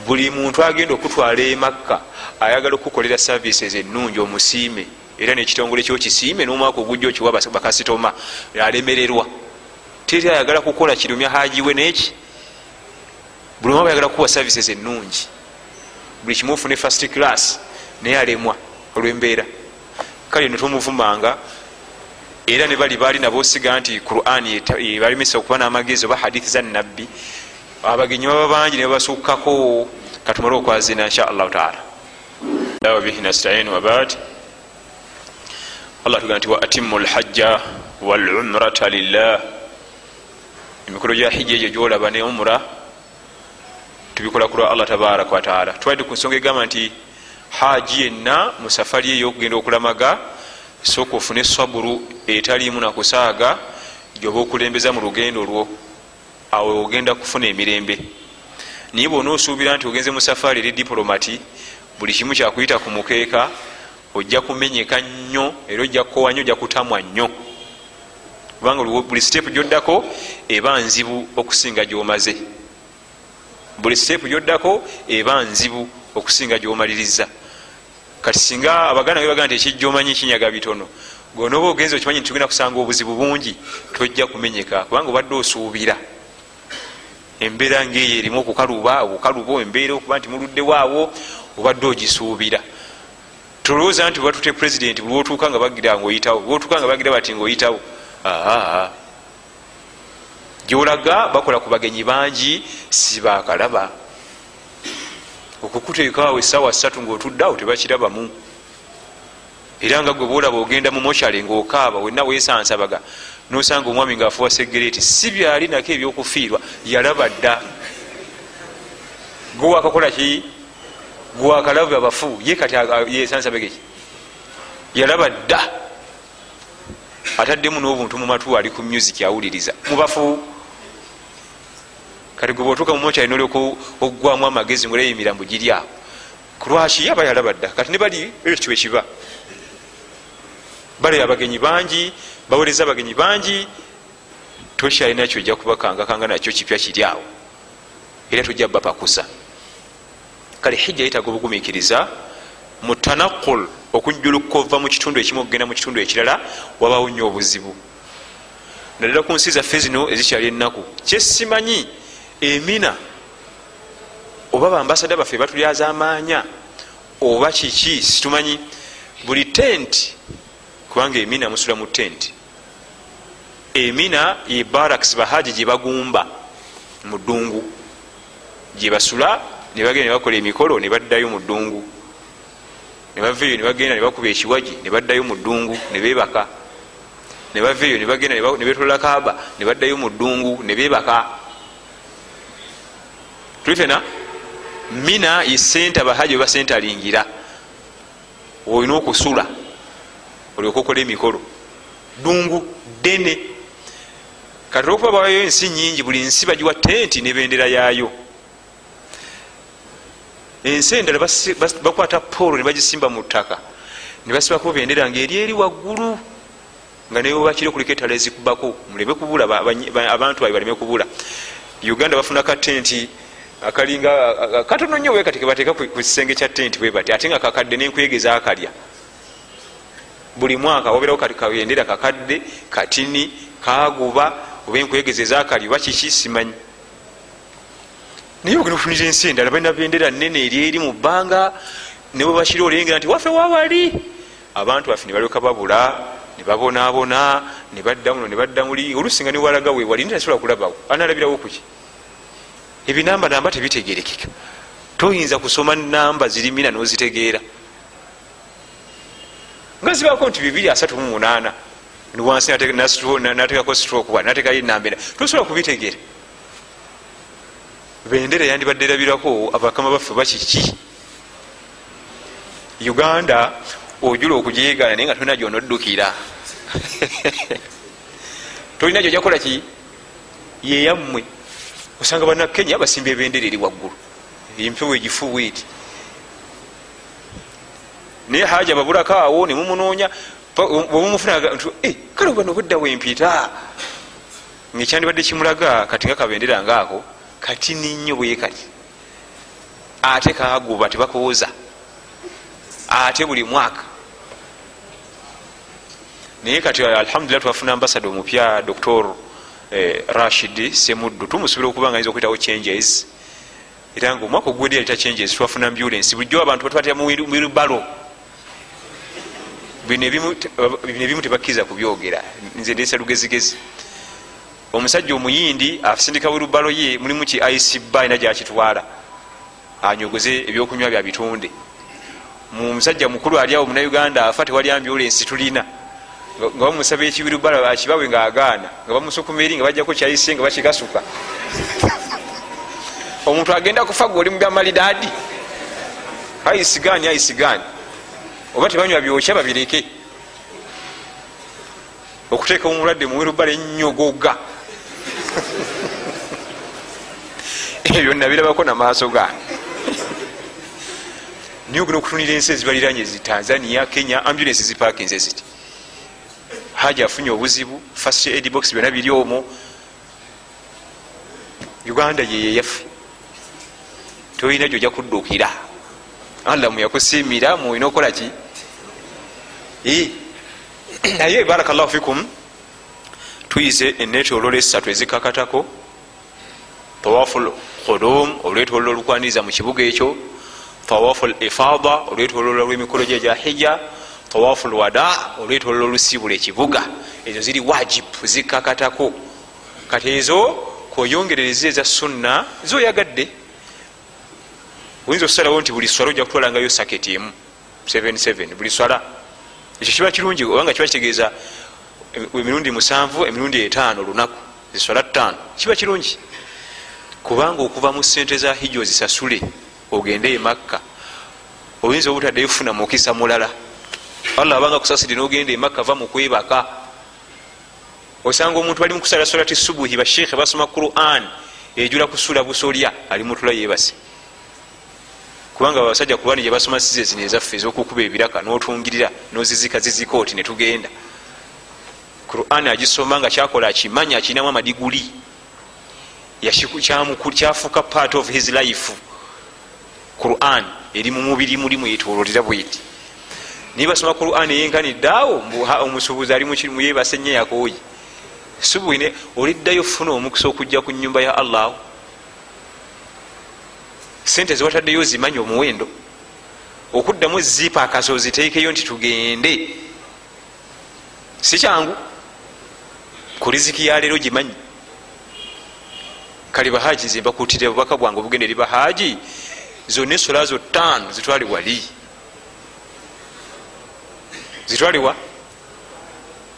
buli muntu agenda okutwala emakka ayagala okukolera services ennungi omusiime era nekitongole kyokisiime nomwaka ogujja okiwa bakasitoma alemererwa. Teri ayagala kukola kirumya hajiwe neki buli omu ayagala kuwa services ennungi. Buli kimu ofune first class naye alemwa olwembeera. Kale notomuvumanga era ne bali baali nabo osiga nti quran balemesa okuba n'amagezi oba hadithi za nabbi abagenyi baba bangi ne babasukkako katumale okwazina insha allahu taala. Wabihi nastain wabad allah tugaa nti wa atimu lhajja walumrata lillah. Emikolo gya hijja egyo gyolaba ne umura tubikola kulwa allah tabaraka wataala twalidde ku nsonga egamba nti haji yenna mu safari eyo okugenda okulamaga sooka ofune saburu etaliimu nakusaaga gyoba okulembeza mu lugendo lwo awo ogenda kufuna emirembe. Naye bwona osuubira nti ogenze mu safaari eri diplomati buli kimu kyakuyita ku mukeeka ojja kumenyeka nnyo era ojja kukowa nnyo ojja kutamwa nnyo. Kubanga buli siteepu gyoddako eba nzibu okusinga gyomaze buli siteepu gyoddako eba nzibu okusinga gyomaliriza. Kati singa abaganda bebaga nti ekijja omanyi kinyaga bitono gonoba ogenza okimanyi nti tugenda kusanga obuzibu bungi tojja kumenyeka kubanga obadde osuubira. Embeera ngaeyo erimu okukaluba obukaluba embeera okuba nti muluddewaawo obadde ogisuubira. Tolowooza nti batute purezidenti buli wotuuka nga bagira ngaoyitawo wotuuka nga bagira bati ngaoyitawo aa gyolaga bakola ku bagenyi bangi sibakalaba okukuteekaawo essaawa ssatu ngaotuddeawo tebakirabamu. Era nga gwe bwolaba ogenda mu mokyale ngaokaaba wenna wesansabaga nosanga omwami ngaafuwa segereti si byali nako ebyokufiirwa yalaba dda. Gwe wakakola ki? Gwe wakalabu abafu ye kati yesansabageki yalaba dda. Ataddemu n'obuntu mu matu ali ku music awuliriza. Mubafu kati gwe bwotuuka mu mokyale nolyoka oggwamu amagezi ngaoleyimira mbu giri awo. Kulwaki yaba yalaba dda kati ne bali ekyo ekiba bale abagenyi bangi bawereza abagenyi bangi. Tokyalina kyojja kubakangakanga nakyo kipya kiri awo. Era tojja bapakusa kale hijja yetaga obugumikiriza mu tanakul okunjuluka ova mu kitundu ekimu okugenda mu kitundu ekirala wabawo nnyo obuzibu. Naddala ku nsi zaffe zino ezikyali ennaku kyesimanyi emina? Oba bambasada baffe batulyaza amaanya? Oba kiki? Situmanyi. Buli tenti kubanga emina musula mu tenti emina ye baraks bahaji gyebagumba mu ddungu. Gyebasula nebagenda nebakola emikolo nebaddayo mu ddungu. Nebavaeyo nebagenda nebakuba ekiwagi nebaddayo mu ddungu nebebaka nebavaeyo nebagenda nebetolola kaaba nebaddayo mu ddungu nebebaka tulifena mina yesente abahaji webasentalingira olina okusula olyoka okola emikolo. Ddungu ddene. Kati olwokuba bawayo ensi nyingi buli nsi bagiwa tenti nebendera yaayo. Ensi endala bakwata poolo nebagisimba mu ttaka. Nebasibako bendera nga eri waggulu nga nebakiri okuliko etala ezikubako muleme kubula abantu babe baleme kubula. Uganda bafuna katenti akalinga katono nnyo wekati kebateeka ku kisenge kya tenti webati ate nga kakadde nenkuyegeza akalya. Buli mwaka wabeerawo kabendera kakadde katini kaguba oba enkuyegeza ezakali oba kiki simanyi. Naye ogenda ofunira ensi endala balina bendera nene eri eri mu bbanga nebwe bakiri olengera nti waffe wawali. Abantu baffe nebalyoka babula nebabonaabona nebadda muno nebadda muli olusinga niwalaga wewali ntasobola kulabawo analabirawo kuki ebinamba namba tebitegerekeka toyinza kusoma namba ziri mina nozitegeera. Nga zibako nti bibiri asatu mumunana niwansi natekako stroke natekayo enamba tosobola kubitegeera. Bendera yandibadde erabirako abakama baffe bakiki uganda ojula okujegana naye nga tolina gyonoddukira. (laughs) Tolina gyo jakola ki yeyammwe osanga banakenya basimba ebendera eri waggulu. Empewo egifuwa eti naye haja babulako awo nemumunonya bwemumufuna kale bano budda wempita ngaekyandibadde kimulaga kati nga kabendera ngaako kati ninnyo bwe kati ate kaguba tebakooza. Ate buli mwaka. Naye kati alhamdulillah twafuna ambasada omupya dr eh, rashid semuddu tumusobera okuba nga yinza okwetawo changes. Era nga omwaka ogwedde yaleta changes twafuna ambulance. Bulijjo abantu batubatera muwirubalo bino ebimu tebakkiriza kubyogera. Nze ndesa lugezigezi. Omusajja omuyindi asindika wirubalo ye mulimu ki? Icb alina gyakitwala anyogoze ebyokunywa byabitunde mumusajja mukulu ali awo munauganda afa tewali ambulance tulina nga bamusaba ekiwirubalo akibawe ngaagaana nga bamusukuma eri nga bajjako kyaise nga bakikasuka omuntu agenda kufa gwe oli mubyamalidaadi aisigaani aisigaani oba tebanywa byokya babireke. Okuteeka omulwadde muwirubalo ennyogoga ebyo nabirabako namaaso gange niye ogenda okutunira ensi ezibaliranye zi tanzania kenya ambulance zipakinze ziti haja afunye obuzibu fast aid box byona biri omwo uganda yeyeyaffe tolina gyojja kuddukira allah muyakusiimira muina okukola ki? (clears throat) Naye barakallahu fikum tuyize enetololo esatu ezikakatako. Tawafu khudum olwetololo olukwaniriza mu kibuga ekyo. Tawafu l ifada olwetololo lwemikolo gye gya hijja tawafu lwada olwetololo olusibula ekibuga. Ezo ziri wajibu zikakatako. Kati ezo koyongerereza eza sunna zoyagadde. Oyinza okusalawo nti buli swala ojja kutwalangayo saketi emu 77 buli swala. Ekyo kiba kirungi obanga kiba kitegeeza emirundi musanvu emirundi etaano olunaku ziswala ttaano. Kiba kirungi. Kubanga okuva mu sente za hijja ozisasule ogende emakka oyinza obutaddeyo funa mukisa mulala allah abanga kusasire nogenda emakka va mukwebaka osanga omuntu bali mukusala solati subuhi basheikhe basoma quran ejula kusula busolya ali mutula yebase kubanga abasajja kubani gyebasoma size zino ezaffe ezokukuba ebiraka notungirira nozizika zizika oti netugenda quran agisoma nga kyakola akimanya akirinamu amadiguli. Kyafuuka part of his life. Quran eri mu mubiri mulimu yetololera bweti naye basoma quran eyenkanidde awo omusuubuzi ali muyebase nnyo yakooyi. Subwine oliddayo funa omukisa okujja ku nyumba ya allah sente ziwataddeyo zimanyi omuwendo. Okuddamu zipa akaso ziteekeyo nti tugende. Si kyangu. Ku riziki yaleero gimanyi. Kale bahaji zembakutire obubaka bwange obugenda eri bahaji zonna esola zo ttaano zitwale wali zitwaliwa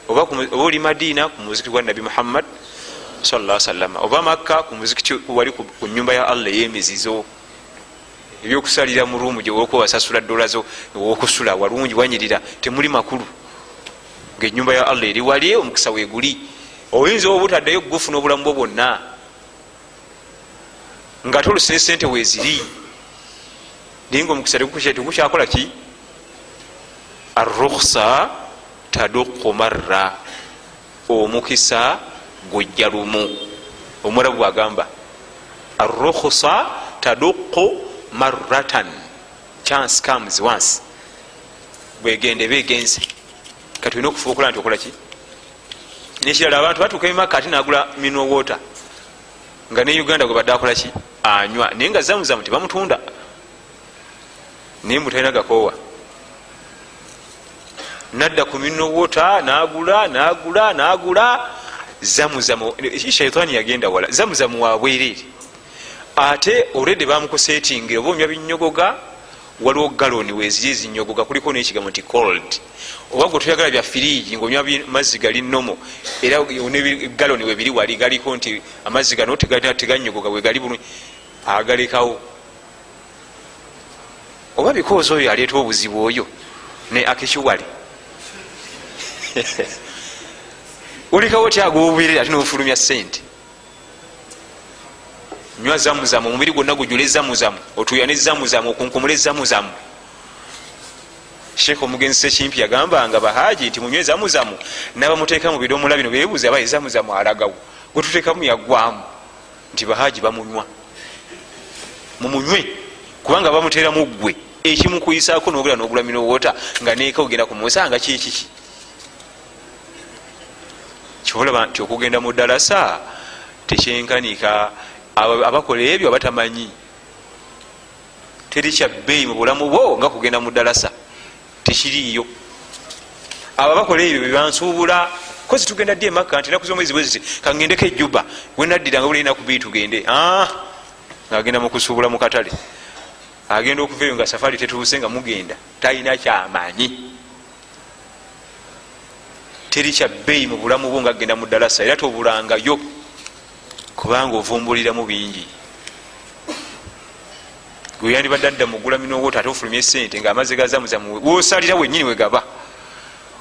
oba oli madiina ku muzikiti gwa nabi muhammad salla salama oba makka ku muzikiti wali ku nyumba ya allah eyemizizo? Ebyokusalira mu ruumu gyewoka wasasula dola zo wokusula walungi wanyirira temuli makulu. Ngaenyumba ya allah eri wali omukisa weguli oyinza obutaddeyo gufuna obulamu bwo bwonna? Nga tolusine sente weziri naye nga omukisa tegukyakola ki aruksa taduku marra. Omukisa gujja lumu. Omwarabu bwagamba aruksa taduku marratan. Chance comes once. Bwegende begenze katulina okufuukula nti okolaki nekirala abantu batuuka emaka ate nagula mino water nga ne uganda gwe badde akolaki anywa. Naye nga zamuzamu tebamutunda naye mutalina gakoowa nadda ku mino water nagula nagula nagula. Zamuzamu shaitaani yagenda wala. Zamuzamu wabwereere ate olwedde bamukusetingira oba onywa binyogoga waliwo galoni weziri ezinyogoga kuliko nekigambo nti cold. Oba gwe toyagala bya firiji ngaonywa mazzi gali nomo era galoni webiri wali galiko nti amazzi gano teganyogoga wegali bulungi. Agalekawo. Oba bikozi oyo aleeta obuzibu oyo ne akekiwale (laughs) olekawo ti agobubirere ate nofulumya sente nywa zamuzamu omubiri gwonna gujula ezamuzamu otuya nezamuzamu okunkumula ezamuzamu sheekh omugenzi sekimpi yagambanga bahaji nti munywe ezamuzamu nabamuteeka mu bidomola bino bebuuza aba ezamuzamu alagawo. Gwetuteekamu yagwamu nti bahaji bamunywa. Mumunywe kubanga bamuteeramu ggwe. Ekimukuyisaako nogera nogula minowota nga neeka ogenda kumusanga kikiki kibolaba nti okugenda mu ddalasa tekyenkanika abakola ebyo abatamanyi. Teri kyabbeeyi mu bulamu bwo nga kugenda mu ddalasa tekiriiyo. Abo abakola ebyo bebansuubula kozi tugenda ddi emakka nti enaku zomwezi bweziti kangendeko ejjuba wenaddiranga buli enaku bii tugende ngaagenda mukusuubula mu katale. Agenda okuva eyo nga safaari tetuuse nga mugenda talina kyamanyi teri kyabbeeyi mu bulamu bwo nga agenda mu ddalasa era tobulangayo. Kubanga ovumbuliramu bingi. Gweyandibadde adda mugula minowota ate ofulumya esente nga amazzi gazamuzamu wosalira wenyini wegaba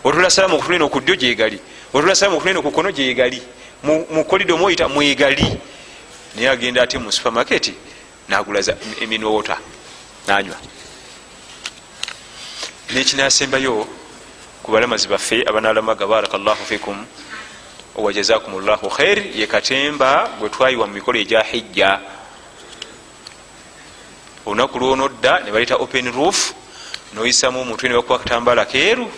otula salamu okutunene okuddyo gyegali otula salamu okutunene okukono gyegali mukolido mwoyita mwegali. Naye agenda ate mu supermarket nagula eminowota nanywa. Nekinasembayo ku balamazi baffe abanalamaga baraka llahu fikum wajazakum llahu khair. Ye katemba gwe twayiwa mu mikolo egya hijja. Olunaku lwonodda ne baleta open roof noyisamu omutwe ne bakuba katambala keeru.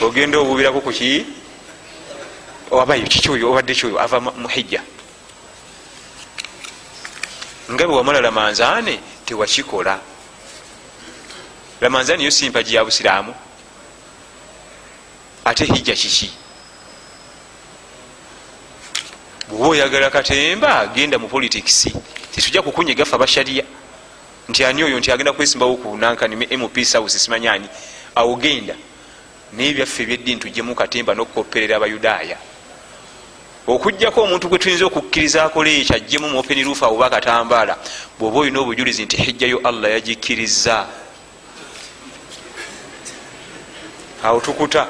Ogenda obubirako kuki abayo kikyoyo obadde kyoyo? Ava mu hijja. Nga bwe wamala lamanzaane tewakikola lamanzaane yo simpaji ya busiraamu. Ate hijja kiki? Bwoba oyagala katemba genda mu politics. Tetujja kukunyigafe abashariya nti ani oyo nti agenda kwesimbawo ku nankani mp south simanyani awo genda. Naye byaffe ebyeddiini tujjemu katemba nokukopperera abayudaaya. Okugjako omuntu gwe tuyinza okukkiriza akola ekyo ajjemu muopeni ruufu awo ba katambaala bw'oba olina obujulizi nti hijjayo allah yagikkiriza awo tukuta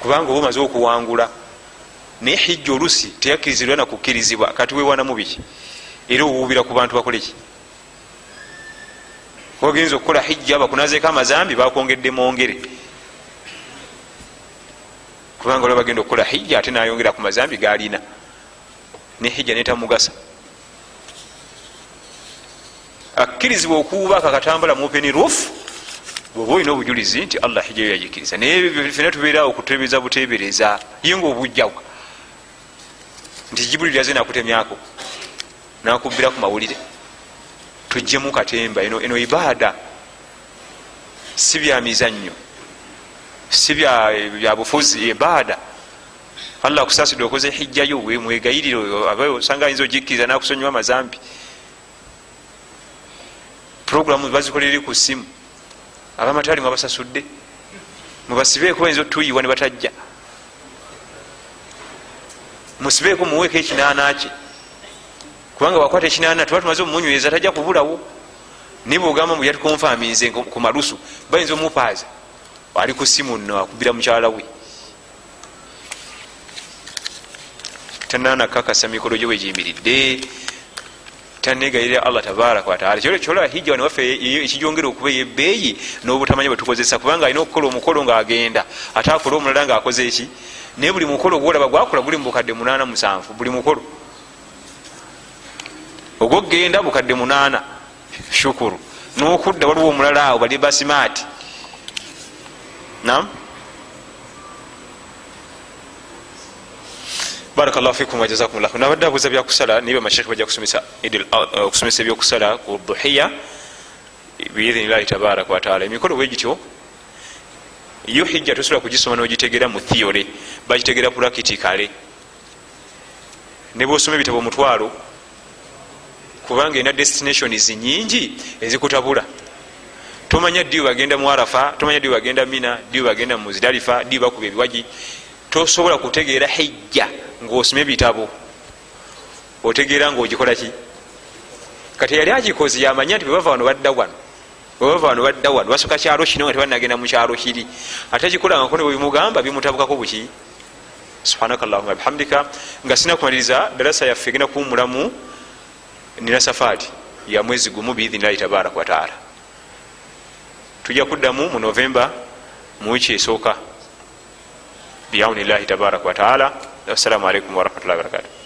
kubanga oba omaze okuwangula. Naye hijja olusi teyakkirizibwa nakukkirizibwa kati wewanamu biki? Era owuubira ku bantu bakoleki ogenza okukola hijja bakunazeeko amazambi bakwongedde mwongere. Kubanga olwa bagenda okukola hijja ate nayongera ku mazambi galina. Ne hijja netamugasa. Akkirizibwa okuwubaka katambula muopeni roof bweoba olina obujulizi nti allah hijja yo yagikkiriza naye fena tubeerawo kutebereza butebereza ye nga obujjawa nti jibuliraze nakutemyako nakubbira ku mawulire tujjemu katemba eno ibaada. Si byamizannyo si byabufuzi ibaada. Allah akusasidde okoze hijjayo wemwegayirire osanga ayinza ogikkiriza nakusonyiwa amazambi. Programu bazikolereri ku simu abamataali mwabasasudde. Mubasibeeko bayinza otuyiwa ne batajja. Musibeeko muweeko ekinaana kye. Kubanga wakwata ekinaana tuba tumaze omumunyweza tajja kubulawo. Naye bwogamba mu yatukonfaminze ku malusu bayinza omupaaza ali ku simu nno akubira mukyala we. Tananakakasa mikolo gyo wegiyimiridde tanegayirira allah tabaraka wataala kyolaba hijja wane waffe ekijongera okuba eyebeeyi n'obutamanya bwetukozesa kubanga alina okukola omukolo ngaagenda ate akola omulala ngaakoze eki? Naye buli mukolo gwolaba gwakola guli mubukadde munana musanvu buli mukolo. Ogwogenda bukadde munana shukuru. Nokudda waliwo omulala awo bali basimaati nam barakallahu fikum wajazakum llah nabadde abuuza byakusala naye bamashekhe bajja kusomesa okusomesa ebyokusala ku duhiya biidhinillahi tabaraka wataala emikolo bwe gityo yo hijja tosobola kugisoma nogitegeera mu theory bagitegeera practicale ne bwosoma ebitabo omutwalo kubanga erina destinations nyingi ezikutabula. Tomanya ddi bagenda mu arafa tomanya ddi bagenda mina ddi bagenda mu muzidalifa ddi bakuba ebiwagi tosobola kutegeera hijja ngaosoma ebitabo otegeera ngaogikola ki? Kati yali agikoze yamanya nti bwebava wano badda wano bwebava wano badda wano basooka kyalo kino nga tebanagenda mu kyalo kiri. Ate agikolangako ne bwebimugamba bimutabukako buki? Subhanaka llahuma bihamdika. Nga sina kumaliriza darasa yaffe egenda kuwumulamu nina safaati ya mwezi gumu biidhinillahi tabaraka wataala tujja kuddamu mu novemba mu wiiki esooka biauni llahi tabaraka wataala wassalamu alaikum warahmatullahi wabarakatuh